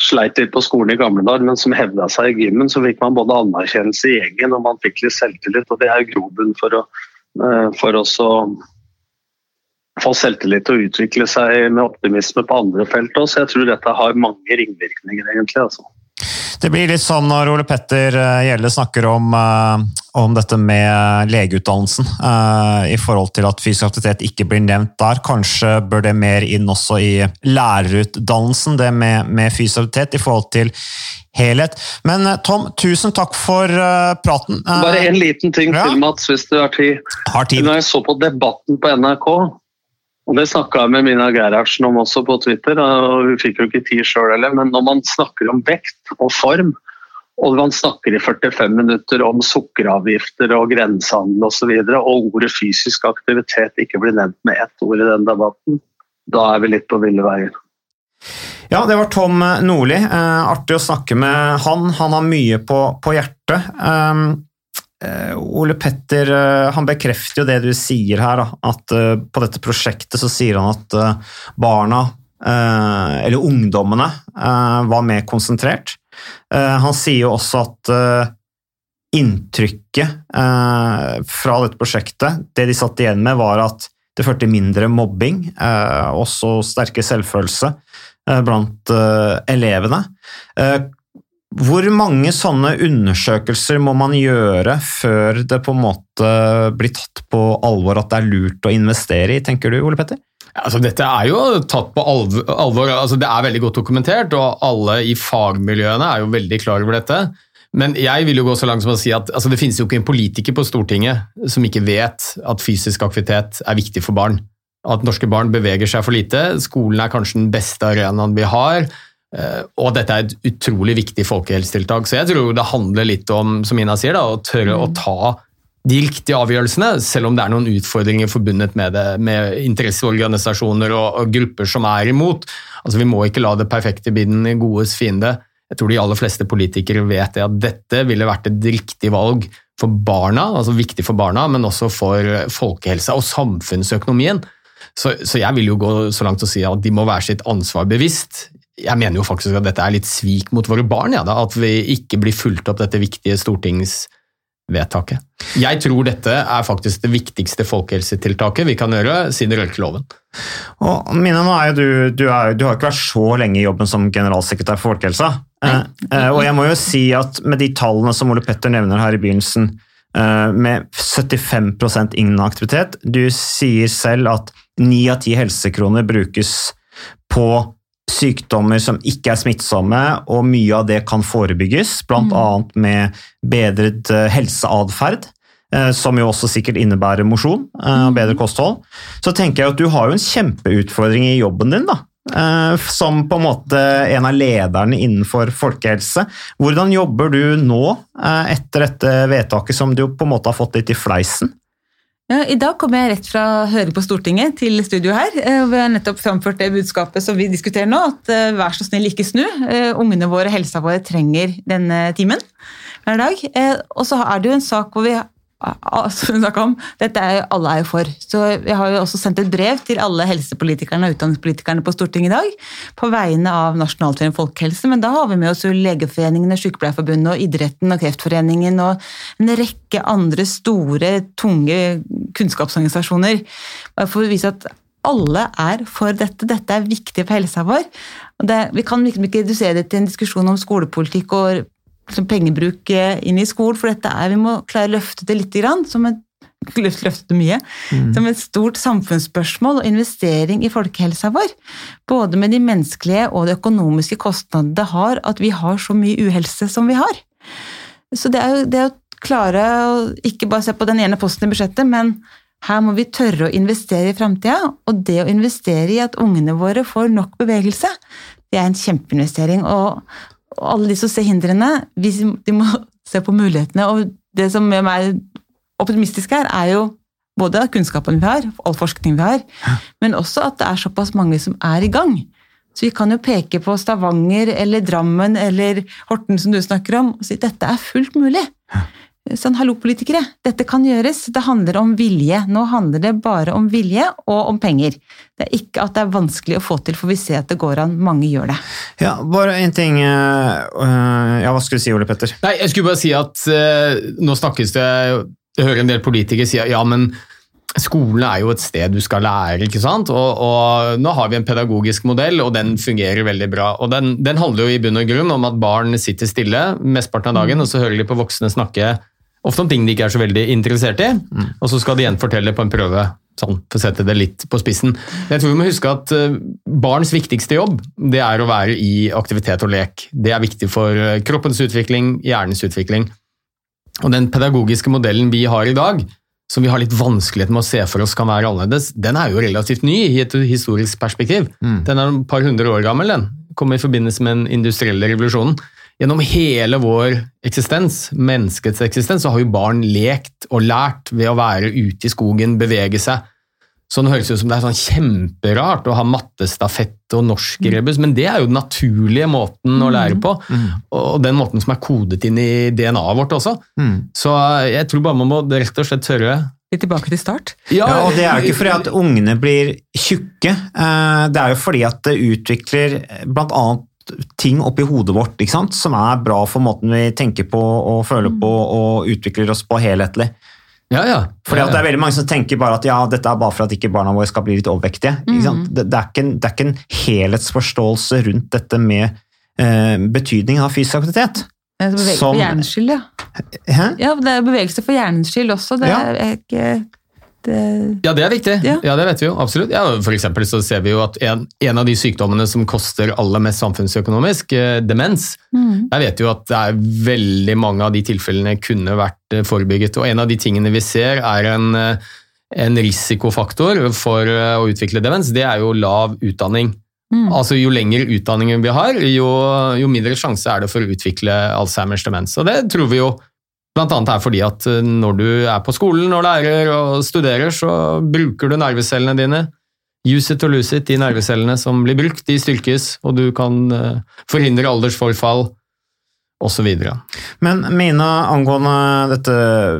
sleit litt på skolen i gamle dager, men som hevda seg i gymmen, så fikk man både anerkjennelse i gjengen og man fikk litt selvtillit. og Det er grobunn for, å, eh, for oss å få selvtillit og utvikle seg med optimisme på andre felt Så Jeg tror dette har mange ringvirkninger, egentlig. altså. Det blir litt sånn når Ole Petter eh, Gjelle snakker om, eh, om dette med legeutdannelsen, uh, i forhold til at fysisk aktivitet ikke blir nevnt der. Kanskje bør det mer inn også i lærerutdannelsen, det med, med fysisk aktivitet, i forhold til helhet. Men Tom, tusen takk for praten. Bare en liten ting ja. til, Mats, hvis du har tid. Har tid. Når jeg så på Debatten på NRK, og Det snakka jeg med Mina Gerhardsen om også på Twitter, og hun fikk jo ikke tid sjøl heller. Men når man snakker om vekt og form, og man snakker i 45 minutter om sukkeravgifter og grensehandel osv., og, så videre, og ordet fysisk aktivitet ikke blir nevnt med ett ord i den debatten, da er vi litt på ville veier. Ja, det var Tom Nordli. Eh, artig å snakke med han. Han har mye på, på hjertet. Eh, Ole Petter eh, han bekrefter jo det du sier her, at eh, på dette prosjektet så sier han at barna, eller ungdommene, var mer konsentrert. Han sier jo også at inntrykket fra dette prosjektet, det de satt igjen med, var at det førte mindre mobbing, også sterkere selvfølelse blant elevene. Hvor mange sånne undersøkelser må man gjøre før det på en måte blir tatt på alvor at det er lurt å investere i, tenker du Ole Petter? Altså, dette er jo tatt på alvor. Altså, det er veldig godt dokumentert, og alle i fagmiljøene er jo veldig klar over dette. Men jeg vil jo gå så langt som å si at altså, det finnes jo ikke en politiker på Stortinget som ikke vet at fysisk aktivitet er viktig for barn. At norske barn beveger seg for lite. Skolen er kanskje den beste arenaen vi har. Eh, og dette er et utrolig viktig folkehelsetiltak. Så jeg tror det handler litt om som Ina sier, da, å tørre å ta de riktige avgjørelsene, selv om det er noen utfordringer forbundet med det, med interesseorganisasjoner og, og grupper som er imot. Altså, Vi må ikke la det perfekte bli den godes fiende. Jeg tror de aller fleste politikere vet det, at dette ville vært et riktig valg for barna, altså viktig for barna, men også for folkehelsa og samfunnsøkonomien. Så, så, jeg vil jo gå så langt og å si at de må være sitt ansvar bevisst jeg mener jo faktisk at dette er litt svik mot våre barn. Ja, da, at vi ikke blir fulgt opp dette viktige stortingsvedtaket. Jeg tror dette er faktisk det viktigste folkehelsetiltaket vi kan gjøre siden røykeloven. Og Mina, nå er du, du, er, du har ikke vært så lenge i jobben som generalsekretær for Folkehelsa. Eh, eh, og jeg må jo si at med de tallene som Ole Petter nevner her i begynnelsen, eh, med 75 ingen aktivitet Du sier selv at ni av ti helsekroner brukes på sykdommer som ikke er smittsomme, og mye av det kan forebygges, bl.a. med bedret eh, helseatferd. eh, Som jo også sikkert innebærer mosjon eh, og bedre kosthold. Så tenker jeg at du har jo en kjempeutfordring i jobben din, da. Som på en måte en av lederne innenfor folkehelse. Hvordan jobber du nå, etter dette vedtaket som du på en måte har fått litt i fleisen? I dag kom jeg rett fra høring på Stortinget til studio her. Vi hvor jeg nettopp framført det budskapet som vi diskuterer nå. At eh, vær så snill, ikke snu. Eh, Ungene våre, helsa våre, trenger denne timen hver dag. Eh, Og så er det jo en sak hvor vi som hun snakket om, dette er, alle er jo for. Så Jeg har jo også sendt et brev til alle helsepolitikerne og utdanningspolitikerne på Stortinget i dag på vegne av Nasjonalforeningen for folkehelse, men da har vi med oss jo Legeforeningen, Sykepleierforbundet og Idretten og Kreftforeningen og en rekke andre store, tunge kunnskapsorganisasjoner. For å vise at alle er for dette. Dette er viktig for helsa vår. Det, vi kan liksom ikke redusere det til en diskusjon om skolepolitikk og liksom pengebruk eh, inn i skolen, for dette er, vi må klare å løfte det litt grann, som et løftet mye, mm. som et stort samfunnsspørsmål og investering i folkehelsa vår. Både med de menneskelige og de økonomiske kostnadene det har at vi har så mye uhelse som vi har. Så det er jo det å klare å ikke bare se på den ene posten i budsjettet, men her må vi tørre å investere i framtida, og det å investere i at ungene våre får nok bevegelse, det er en kjempeinvestering. Og, og alle de som ser hindrene, de må se på mulighetene. Og det som gjør meg optimistisk her, er jo både kunnskapen vi har, all forskning vi har, men også at det er såpass mange som er i gang. Så vi kan jo peke på Stavanger eller Drammen eller Horten som du snakker om, og si dette er fullt mulig. Sånn, hallo politikere, dette kan gjøres. Det handler om vilje. Nå handler det bare om vilje og om penger. Det er ikke at det er vanskelig å få til, for vi ser at det går an. Mange gjør det. Ja, bare en ting eh, eh, Ja, hva skulle du si, Ole Petter? Nei, jeg skulle bare si at eh, nå snakkes det Jeg hører en del politikere si ja, men skolen er jo et sted du skal lære, ikke sant? Og, og nå har vi en pedagogisk modell, og den fungerer veldig bra. Og den, den handler jo i bunn og grunn om at barn sitter stille mesteparten av dagen, og så hører de på voksne snakke ofte om ting de ikke er så veldig interessert i, og så skal de igjen fortelle på en prøve. Sånn, for å sette det litt på spissen. Jeg tror vi må huske at eh, barns viktigste jobb det er å være i aktivitet og lek. Det er viktig for eh, kroppens utvikling, hjernens utvikling. Og den pedagogiske modellen vi har i dag, som vi har litt vanskelighet med å se for oss kan være annerledes, den er jo relativt ny i et historisk perspektiv. Den er et par hundre år gammel, den. Kom i forbindelse med den industrielle revolusjonen. Gjennom hele vår eksistens, menneskets eksistens, så har jo barn lekt og lært ved å være ute i skogen, bevege seg. Så det høres ut som det er sånn kjemperart å ha mattestafett og norskrebus, men det er jo den naturlige måten å lære på, og den måten som er kodet inn i DNA-et vårt også. Så jeg tror bare man må rett og slett tørre Litt tilbake til start. Ja, og Det er jo ikke fordi at ungene blir tjukke, eh, det er jo fordi at det utvikler bl.a. ting oppi hodet vårt ikke sant? som er bra for måten vi tenker på og føler på og utvikler oss på helhetlig. Ja, ja. Fordi at Det er veldig mange som tenker bare at ja, dette er bare for at ikke barna våre skal bli litt overvektige. Ikke sant? Det, det, er ikke det er ikke en helhetsforståelse rundt dette med eh, betydningen av fysisk aktivitet. Det er bevegelse Som- for hjernens skyld, ja. Hæ? Ja, det er bevegelse for hjernens skyld også. Det Ja. er ikke det, Ja, det er viktig. Ja. Ja, det vet vi jo. Absolutt. Ja, for eksempel så ser vi jo at en, en av de sykdommene som koster aller mest samfunnsøkonomisk, eh, demens, Mm. jeg vet jo at det er veldig mange av de tilfellene kunne vært eh, forebygget. Og en av de tingene vi ser er en, eh, en risikofaktor for eh, å utvikle demens, det er jo lav utdanning. Mm. Altså Jo lengre utdanning vi har, jo, jo mindre sjanse er det for å utvikle Alzheimers demens. Og det tror vi jo blant annet er fordi at eh, når du er på skolen og lærer og studerer, så bruker du nervecellene dine. Use it or lose it, de nervecellene som blir brukt, de styrkes, og du kan eh, forhindre aldersforfall osv. Men Mina, angående dette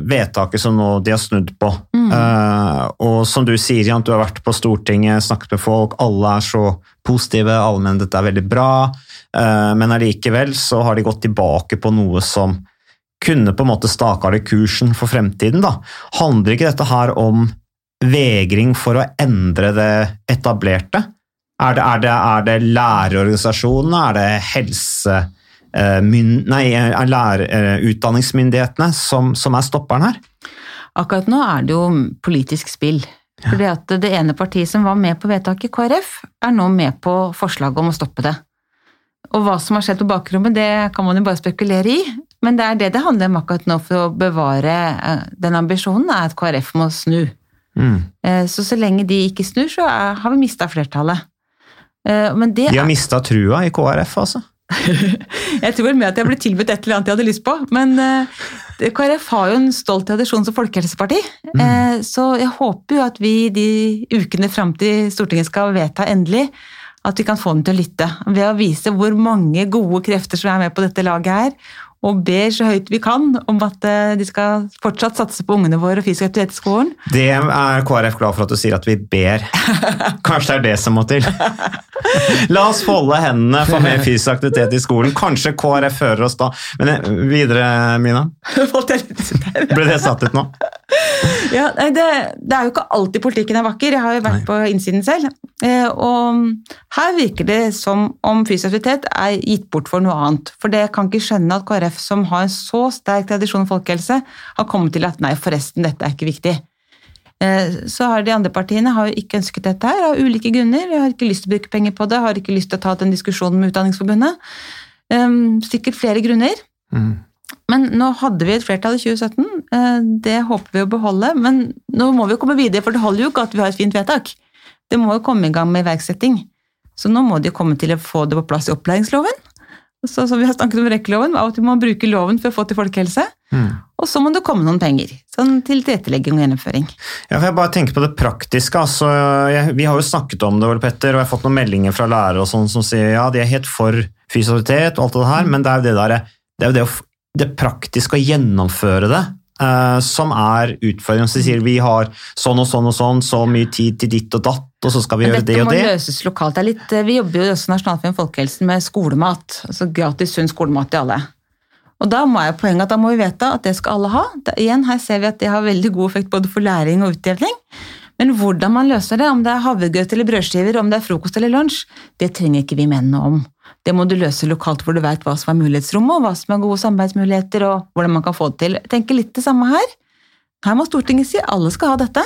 vedtaket som nå de har snudd på, eh, og som du sier, Jan, du har vært på Stortinget, snakket med folk, alle er så positive, alle mener dette er veldig bra, eh, men allikevel så har de gått tilbake på noe som kunne på en måte staka av kursen for fremtiden. da. Handler ikke dette her om vegring for å endre det etablerte? Er det, er det, er det lærerorganisasjonene, er det helse... eh, myn- Nei, lærer, eh, utdanningsmyndighetene som, som er stopperen her? Akkurat nå er det jo politisk spill. Fordi at det ene partiet som var med på vedtaket, KrF, er nå med på forslaget om å stoppe det. Og hva som har skjedd på bakrommet, det kan man jo bare spekulere i. Men det er det det handler om akkurat nå for å bevare eh, den ambisjonen, er at KrF må snu. Mm. Så så lenge de ikke snur, så er, har vi mista flertallet. Eh, Men det De har mista trua i KrF, altså. jeg tror vel med at jeg ble tilbudt et eller annet jeg hadde lyst på. Men eh, KrF har jo en stolt tradisjon som folkehelseparti. Mm. Så jeg håper jo at vi de ukene fram til Stortinget skal vedta endelig, at vi kan få dem til å lytte. Ved å vise hvor mange gode krefter som er med på dette laget her. Og ber så høyt vi kan om at eh, de skal fortsatt satse på ungene våre og fysisk aktivitet i skolen. Det er KrF glad for at du sier at vi ber. Kanskje det er det som må til. La oss folde hendene for mer fysisk aktivitet i skolen. Kanskje KrF hører oss da. Men eh, videre, Mina. Ble det satt ut nå? Ja, det, det er jo ikke alltid politikken er vakker. Jeg har jo vært på innsiden selv. Eh, og her virker det som om fysisk aktivitet er gitt bort for noe annet. For det kan ikke skjønne at KrF, som har en så sterk tradisjon for folkehelse, har kommet til at nei, forresten, dette er ikke viktig. Eh, Så har de andre partiene har jo ikke ønsket dette her, av ulike grunner. Har ikke lyst til å bruke penger på det, har ikke lyst til å ta den diskusjonen med Utdanningsforbundet. Eh, Sikkert flere grunner. Men nå hadde vi et flertall i 2017, eh, det håper vi å beholde. Men nå må vi jo komme videre, for det holder jo ikke at vi har et fint vedtak. Det må jo komme i gang med iverksetting. Så nå må de komme til å få det på plass i opplæringsloven. Så som vi har snakket om rekkeloven, av og til må man bruke loven for å få til folkehelse. Og så må det komme noen penger sånn til tilrettelegging og gjennomføring. Ja, for jeg bare tenker på det praktiske. Altså, jeg, vi har jo snakket om det, Ole Petter, og jeg har fått noen meldinger fra lærere og sånn som sier ja, de er helt for fysisk aktivitet og alt det her, men det er jo det, der, det, er jo det, det praktiske å gjennomføre det eh, som er utfordringen. Så sier vi har sånn og sånn og sånn, så mye tid til ditt og datt, og så skal vi gjøre det og det. dette må løses lokalt. Det litt, vi jobber jo også nasjonalt for folkehelsen med skolemat. altså Gratis sunn skolemat til alle. Og Da må jeg poenget at da må vi vedta at det skal alle ha. Da, igjen, Her ser vi at det har veldig god effekt både for læring og utjevning. Men hvordan man løser det, om det er havregrøt eller brødskiver, om det er frokost eller lunsj, det trenger ikke vi menn noe om. Det må du løse lokalt hvor du vet hva som er mulighetsrommet, og hva som er gode samarbeidsmuligheter, og hvordan man kan få det til. Jeg tenker litt det samme her. Her må Stortinget si alle skal ha dette.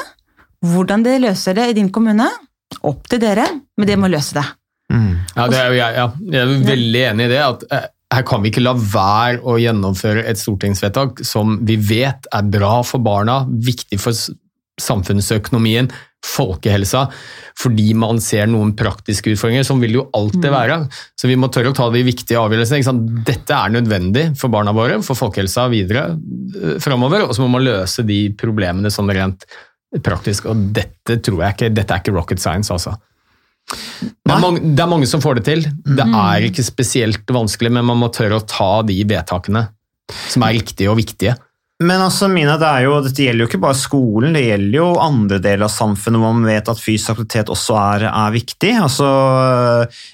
Hvordan de løser det i din kommune, opp til dere, men det må løse det. Ja, det er ja. jeg er veldig enig i det. at eh, Her kan vi ikke la være å gjennomføre et stortingsvedtak som vi vet er bra for barna, viktig for samfunnsøkonomien, folkehelsa, fordi man ser noen praktiske utfordringer. Som vil det jo alltid være. Så vi må tørre å ta de viktige avgjørelsene. Dette er nødvendig for barna våre, for folkehelsa videre eh, framover. Og så må man løse de problemene sånn rent praktisk. Og dette tror jeg ikke, dette er ikke rocket science, altså. Det er, mange, det er mange som får det til. Det er ikke spesielt vanskelig, men man må tørre å ta de vedtakene som er riktige og viktige. Men altså, Mina, det jo, dette gjelder jo ikke bare skolen, det gjelder jo andre deler av samfunnet hvor man vet at fysisk aktivitet også er, er viktig. Altså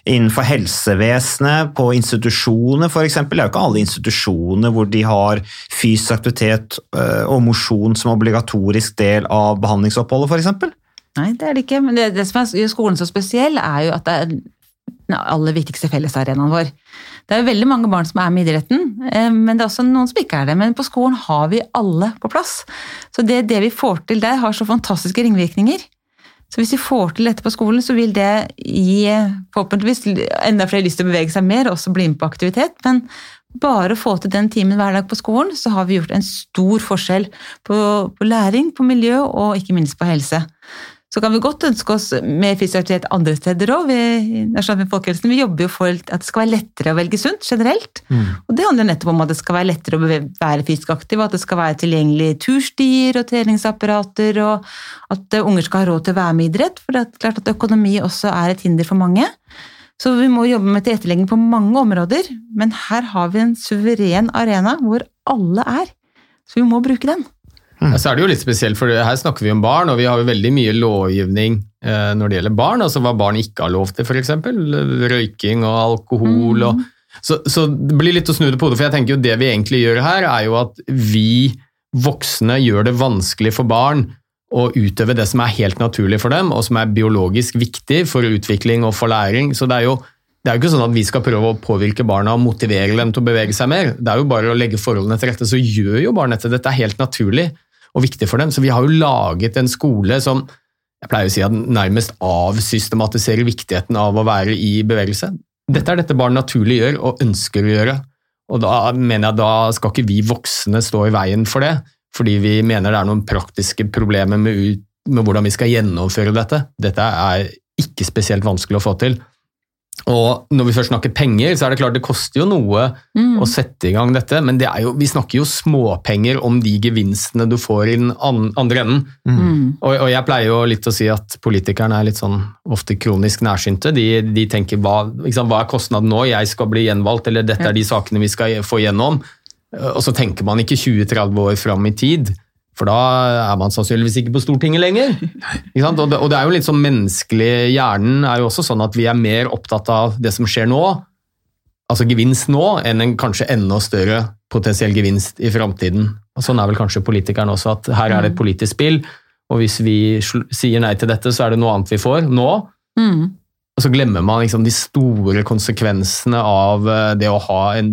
Innenfor helsevesenet, på institusjoner f.eks. Det er jo ikke alle institusjoner hvor de har fysisk aktivitet øh, og mosjon som obligatorisk del av behandlingsoppholdet f.eks. Nei, det er det ikke. Men det, det som er, skolen så spesiell, er jo at det er den aller viktigste fellesarenaen vår. Det er jo veldig mange barn som er med i idretten, eh, men det er også noen som ikke er det. Men på skolen har vi alle på plass. Så det, det vi får til der, har så fantastiske ringvirkninger. Så hvis vi får til dette på skolen, så vil det gi forhåpentligvis enda flere lyst til å bevege seg mer, også bli med på aktivitet. Men bare å få til den timen hver dag på skolen, så har vi gjort en stor forskjell på, på læring, på miljø og ikke minst på helse. Så kan vi godt ønske oss mer fysisk aktivitet andre steder òg. Vi jobber jo for at det skal være lettere å velge sunt generelt. Og det handler nettopp om at det skal være lettere å være fysisk aktiv, at det skal være tilgjengelig turstier og treningsapparater, og at unger skal ha råd til å være med i idrett. For det er klart at økonomi også er et hinder for mange. Så vi må jobbe med tilrettelegging på mange områder, men her har vi en suveren arena hvor alle er. Så vi må bruke den. Ja, Så er det jo litt spesielt, for her snakker vi om barn, og vi har jo veldig mye lovgivning eh, når det gjelder barn. Altså hva barn ikke har lov til, f.eks. Røyking og alkohol. og Så, så det blir litt å snu det på hodet, for jeg tenker jo det vi egentlig gjør her, er jo at vi voksne gjør det vanskelig for barn å utøve det som er helt naturlig for dem, og som er biologisk viktig for utvikling og for læring. Så det er jo det er jo ikke sånn at vi skal prøve å påvirke barna og motivere dem til å bevege seg mer. Det er jo bare å legge forholdene til rette, så gjør jo barn dette. Dette er helt naturlig og viktig for dem. Så vi har jo laget en skole som jeg pleier å si at nærmest avsystematiserer viktigheten av å være i bevegelse. Dette er dette barn naturlig gjør og ønsker å gjøre. Og da mener jeg da skal ikke vi voksne stå i veien for det, fordi vi mener det er noen praktiske problemer med, ut, med hvordan vi skal gjennomføre dette. Dette er ikke spesielt vanskelig å få til. Og når vi først snakker penger, så er det klart det koster jo noe Mm. å sette i gang dette, men det er jo, vi snakker jo småpenger om de gevinstene du får i den andre enden. Mm. Og, og jeg pleier jo litt å si at politikerne er litt sånn ofte kronisk nærsynte. De, de tenker hva, sant, hva er kostnaden nå, jeg skal bli gjenvalgt, eller dette er de sakene vi skal få gjennom. Og så tenker man ikke 20-30 år fram i tid. For da er man sannsynligvis ikke på Stortinget lenger. Og, det, og det er jo litt sånn menneskelig Hjernen er jo også sånn at vi er mer opptatt av det som skjer nå, altså gevinst nå, enn en kanskje enda større potensiell gevinst i framtiden. Og Sånn er vel kanskje politikeren også, at her er det et politisk spill, og hvis vi sier nei til dette, så er det noe annet vi får nå. Mm. Og så glemmer man liksom de store konsekvensene av eh, det å ha en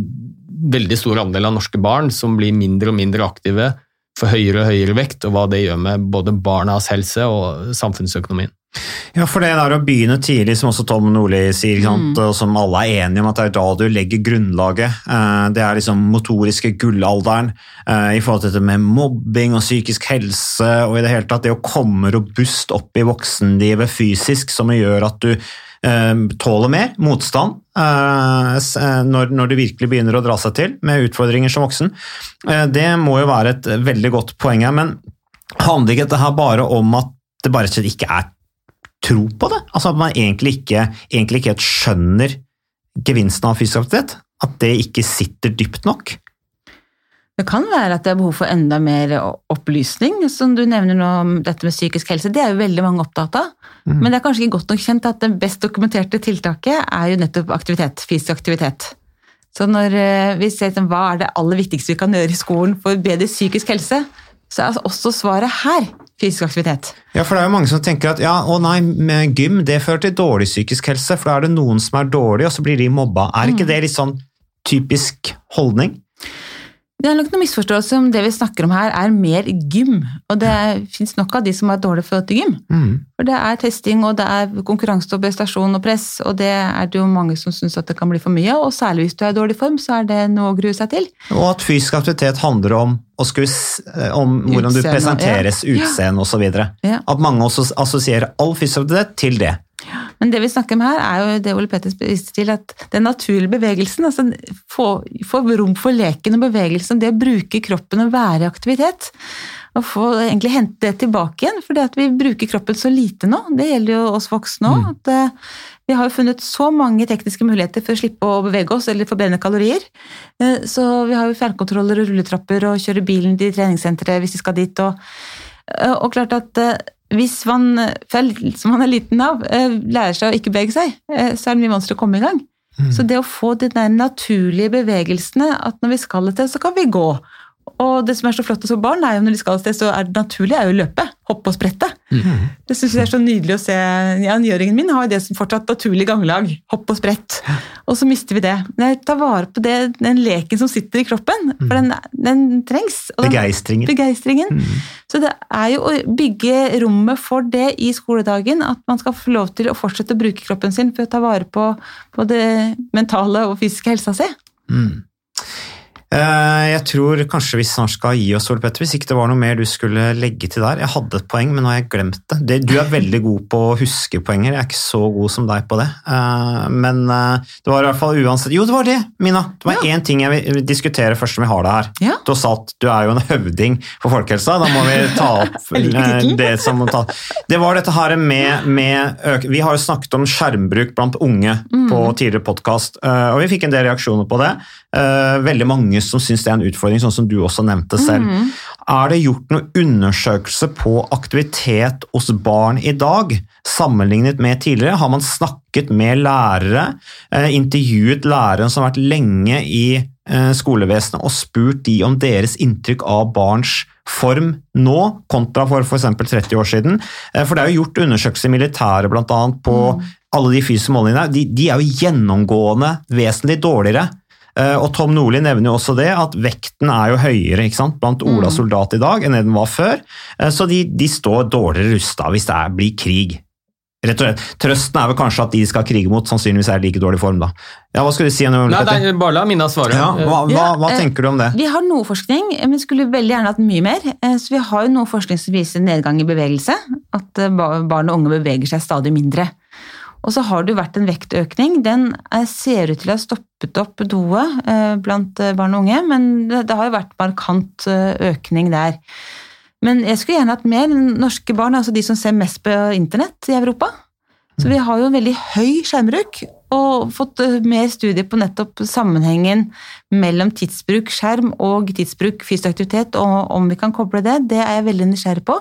veldig stor andel av norske barn som blir mindre og mindre aktive, får høyere og høyere vekt, og hva det gjør med både barnas helse og samfunnsøkonomien. Ja, for det der å begynne tidlig, som også Tom Nordli sier, mm. sant? og som alle er enige om at det er da du legger grunnlaget. Eh, Det er liksom motoriske gullalderen eh, i forhold til dette med mobbing og psykisk helse, og i det hele tatt det å komme robust opp i voksenlivet fysisk, som gjør at du tåler mer motstand eh, eh, når, når du virkelig begynner å dra seg til med utfordringer som voksen. Eh, Det må jo være et veldig godt poeng her, men handler ikke dette her bare om at det bare slett ikke er tro på det? Altså at man egentlig ikke, egentlig ikke helt skjønner gevinsten av fysisk aktivitet? At det ikke sitter dypt nok? Det kan være at det er behov for enda mer opplysning, som du nevner nå om dette med psykisk helse. Det er jo veldig mange opptatt av. Mm. Men det er kanskje ikke godt nok kjent at det best dokumenterte tiltaket er jo nettopp aktivitet, fysisk aktivitet. Så når eh, vi ser hva er det aller viktigste vi kan gjøre i skolen for bedre psykisk helse, så er også svaret her fysisk aktivitet. Ja, for det er jo mange som tenker at ja, å nei, med gym det fører til dårlig psykisk helse, for da er det noen som er dårlige, og så blir de mobba. Er ikke det litt sånn typisk holdning? Det er nok noen misforståelse om det vi snakker om her er mer gym. Og det fins nok av de som har et dårlig forhold til gym. Mm. For det er testing, og det er konkurranse og prestasjon og press, og det er det jo mange som syns at det kan bli for mye. Og særlig hvis du er i dårlig form, så er det noe å grue seg til. Og at fysisk aktivitet handler om, skulle, eh, om hvordan du presenteres, ja. utseende osv. Ja. At mange også assosierer all fysisk aktivitet til det. Men det vi snakker om her, er jo det Ole Petter viser til, at den naturlige bevegelsen, altså få, få rom for leken og bevegelsen, det å bruke kroppen og være i aktivitet, og få egentlig hente det tilbake igjen, for det at vi bruker kroppen så lite nå. Det gjelder jo oss voksne òg. at eh, Vi har jo funnet så mange tekniske muligheter for å slippe å bevege oss eller forbrenne kalorier. Eh, Så vi har jo fjernkontroller og rulletrapper og kjører bilen til treningssenteret hvis vi skal dit. og Og klart at eh, hvis man, fra som man er liten av, eh, lærer seg å ikke bevege seg, eh, så er det mye vanskeligere å komme i gang. Så det å få de der naturlige bevegelsene, at når vi skal et sted, så kan vi gå. Og det som er så flott hos barn, er jo når de skal et sted, så er det naturlig er jo å løpe. Hoppe og sprette. Det syns jeg er så nydelig å se. Ja, nyåringen min har jo det som fortsatt naturlig ganglag. Hopp og sprett. Og så mister vi det. Men jeg tar vare på det, den leken som sitter i kroppen, for den, den trengs. Begeistringen. Begeistringen. Mm. Så det er jo å bygge rommet for det i skoledagen, at man skal få lov til å fortsette å bruke kroppen sin for å ta vare på både mentale og fysiske helsa si. Eh, Jeg tror kanskje vi snart skal gi oss, Ole Petter, hvis ikke det var noe mer du skulle legge til der. Jeg hadde et poeng, men nå har jeg glemt det. du er veldig god på å huske poenger, jeg er ikke så god som deg på det. Eh, Men eh, det var i hvert fall uansett Jo, det var det, Mina! Det var én ting jeg vil diskutere først som vi har det her. Ja. Du har sagt du er jo en høvding for folkehelsa, da må vi ta opp eh, det som må ta Det var dette her med, med Vi har jo snakket om skjermbruk blant unge på tidligere podkast, og vi fikk en del reaksjoner på det. Eh, Veldig mange som syns det er en utfordring, sånn som du også nevnte selv. Er det gjort noen undersøkelse på aktivitet hos barn i dag, sammenlignet med tidligere? Har man snakket med lærere, eh, intervjuet lærere som har vært lenge i eh, skolevesenet og spurt de om deres inntrykk av barns form nå, kontra for f.eks. 30 år siden? Eh, For det er jo gjort undersøkelser i militæret annet på alle de fysiske målingene. De, de er jo gjennomgående vesentlig dårligere. Eh, Og Tom Nordli nevner jo også det, at vekten er jo høyere ikke sant, blant Ola soldat i dag enn den var før. Eh, Så de, de står dårligere rusta hvis det er, blir krig. Rett og slett. Trøsten er vel kanskje at de skal krige mot, sannsynligvis er i like dårlig form, da. Ja, Hva skal du si? Nei, nei, bare la Mina svare. Ja, hva, hva, hva ja, tenker du om det? Vi har noe forskning, men skulle veldig gjerne hatt mye mer. Eh, Så vi har jo noe forskning som viser nedgang i bevegelse. At eh, barn og unge beveger seg stadig mindre. Og så har det jo vært en vektøkning. Den eh, ser ut til å ha stoppet opp noe eh, blant eh, barn og unge, men det, det har jo vært markant økning der. Men jeg skulle gjerne hatt mer norske barn, altså de som ser mest på internett i Europa. Så vi har jo en veldig høy skjermbruk, og fått mer studier på nettopp sammenhengen mellom tidsbruk skjerm og tidsbruk fysisk aktivitet, og om vi kan koble det, det er jeg veldig nysgjerrig på.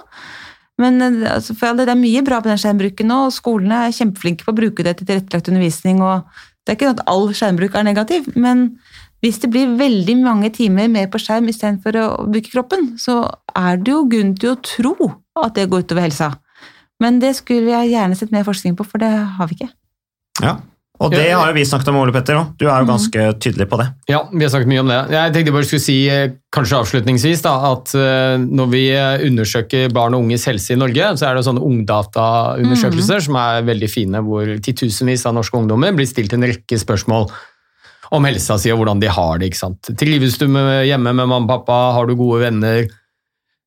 Men eh, altså, det er mye bra på den skjermbruken nå, og skolene er kjempeflinke på å bruke det til tilrettelagt undervisning, og det er ikke sånn at all skjermbruk er negativ, men hvis det blir veldig mange timer mer på skjerm istedenfor å bruke kroppen, så er det jo grunn til å tro at det går utover helsa. Men det skulle jeg gjerne sett mer forskning på, for det har vi ikke. Ja. Og det har jo vi snakket om, Ole Petter. også. Du er jo ganske tydelig på det. Ja, vi har snakket mye om det. Jeg tenkte bare skulle si, eh, kanskje avslutningsvis, da, at eh, når vi eh, undersøker barn og unges helse i Norge, så er det sånne ungdataundersøkelser som er veldig fine, hvor titusenvis av norske ungdommer blir stilt en rekke spørsmål om helsa si og hvordan de har det. ikke sant? Trives du med, hjemme med mamma og pappa? Har du gode venner?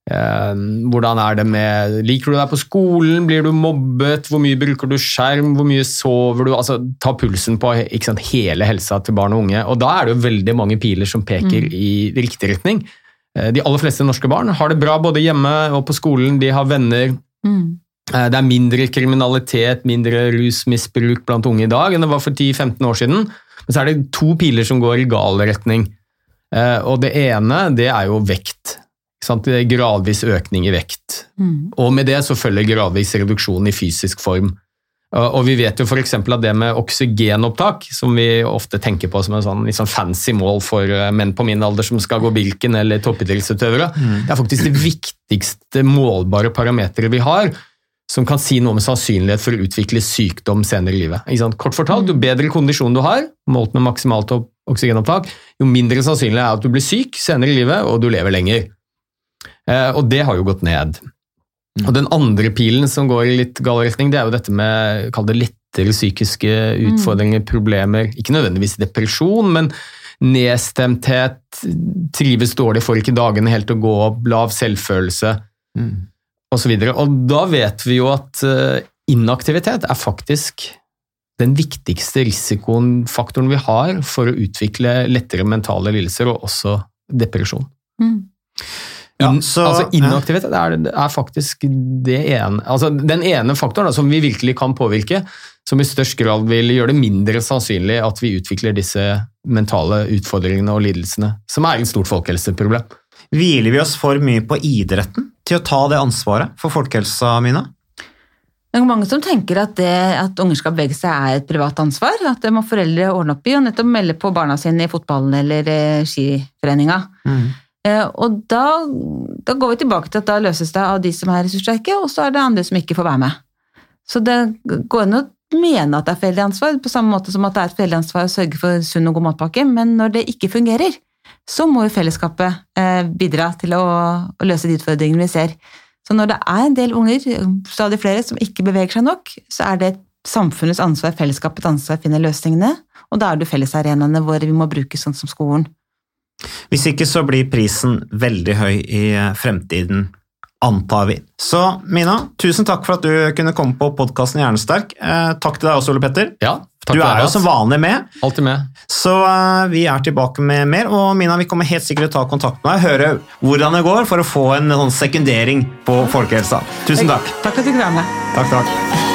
Eh, hvordan er det med Liker du deg på skolen? Blir du mobbet? Hvor mye bruker du skjerm? Hvor mye sover du? Altså, Ta pulsen på sant, hele helsa til barn og unge. Og da er det jo veldig mange piler som peker i riktig retning. Eh, De aller fleste norske barn har det bra både hjemme og på skolen. De har venner. Mm. Eh, Det er mindre kriminalitet, mindre rusmisbruk blant unge i dag enn det var for 10-15 år siden. Men så er det to piler som går i gal retning. Eh, Og det ene, det er jo vekt. Sant? Det er Gradvis økning i vekt. Mm. Og med det så følger gradvis reduksjon i fysisk form. Og vi vet jo f.eks. at det med oksygenopptak, som vi ofte tenker på som en sånn, sånn fancy mål for eh, menn på min alder som skal gå Birken eller toppidrettsutøvere, det er faktisk det viktigste målbare parameteret vi har, som kan si noe om sannsynlighet for å utvikle sykdom senere i livet. Ikke sant? Kort fortalt, jo bedre kondisjon du har, målt med maksimalt oksygenopptak, jo mindre sannsynlig er det at du blir syk senere i livet, og du lever lenger. Eh, og det har jo gått ned. Og den andre pilen som går i litt gal retning, det er jo dette med kall det lettere psykiske utfordringer, problemer. Ikke nødvendigvis depresjon, men nedstemthet, trives dårlig, får ikke dagene helt til å gå opp, lav selvfølelse osv. Og, og da vet vi jo at eh, inaktivitet er faktisk den viktigste risikofaktoren vi har for å utvikle lettere mentale lidelser, og også depresjon. Mm. Ja, så- altså Inaktivitet er, er faktisk det ene, altså den ene faktoren da, som vi virkelig kan påvirke, som i størst grad vil gjøre det mindre sannsynlig at vi utvikler disse mentale utfordringene og lidelsene, som er et stort folkehelseproblem. Hviler vi oss for mye på idretten til å ta det ansvaret for folkehelsa, Mina? Det er mange som tenker at det at unger skal bevege seg er et privat ansvar. At det må foreldre ordne opp i og nettopp melde på barna sine i fotballen eller eh, skiforeninga. Eh, og da, da går vi tilbake til at da løses det av de som er ressurssterke, og så er det andre som ikke får være med. Så det går an å mene at det er foreldreansvar, på samme måte som at det er et foreldreansvar å sørge for sunn og god matpakke, men når det ikke fungerer, så må jo fellesskapet eh, bidra til å, å løse de utfordringene vi ser. Så når det er en del unger, stadig flere, som ikke beveger seg nok, så er det samfunnets ansvar, fellesskapets ansvar å finne løsningene, og da er det fellesarenaene våre vi må bruke, sånn som skolen. Hvis ikke så blir prisen veldig høy i fremtiden, antar vi. Så Mina, tusen takk for at du kunne komme på podkasten Hjernesterk. Eh, takk til deg også, Ole Petter. Ja, takk du for er jo som vanlig med. Altid med. Så eh, vi er tilbake med mer, og Mina, vi kommer helt sikkert til å ta kontakt med deg, høre hvordan det går, for å få en sånn sekundering på folkehelsa. Tusen takk. Takk for at du kunne være med. Takk, takk.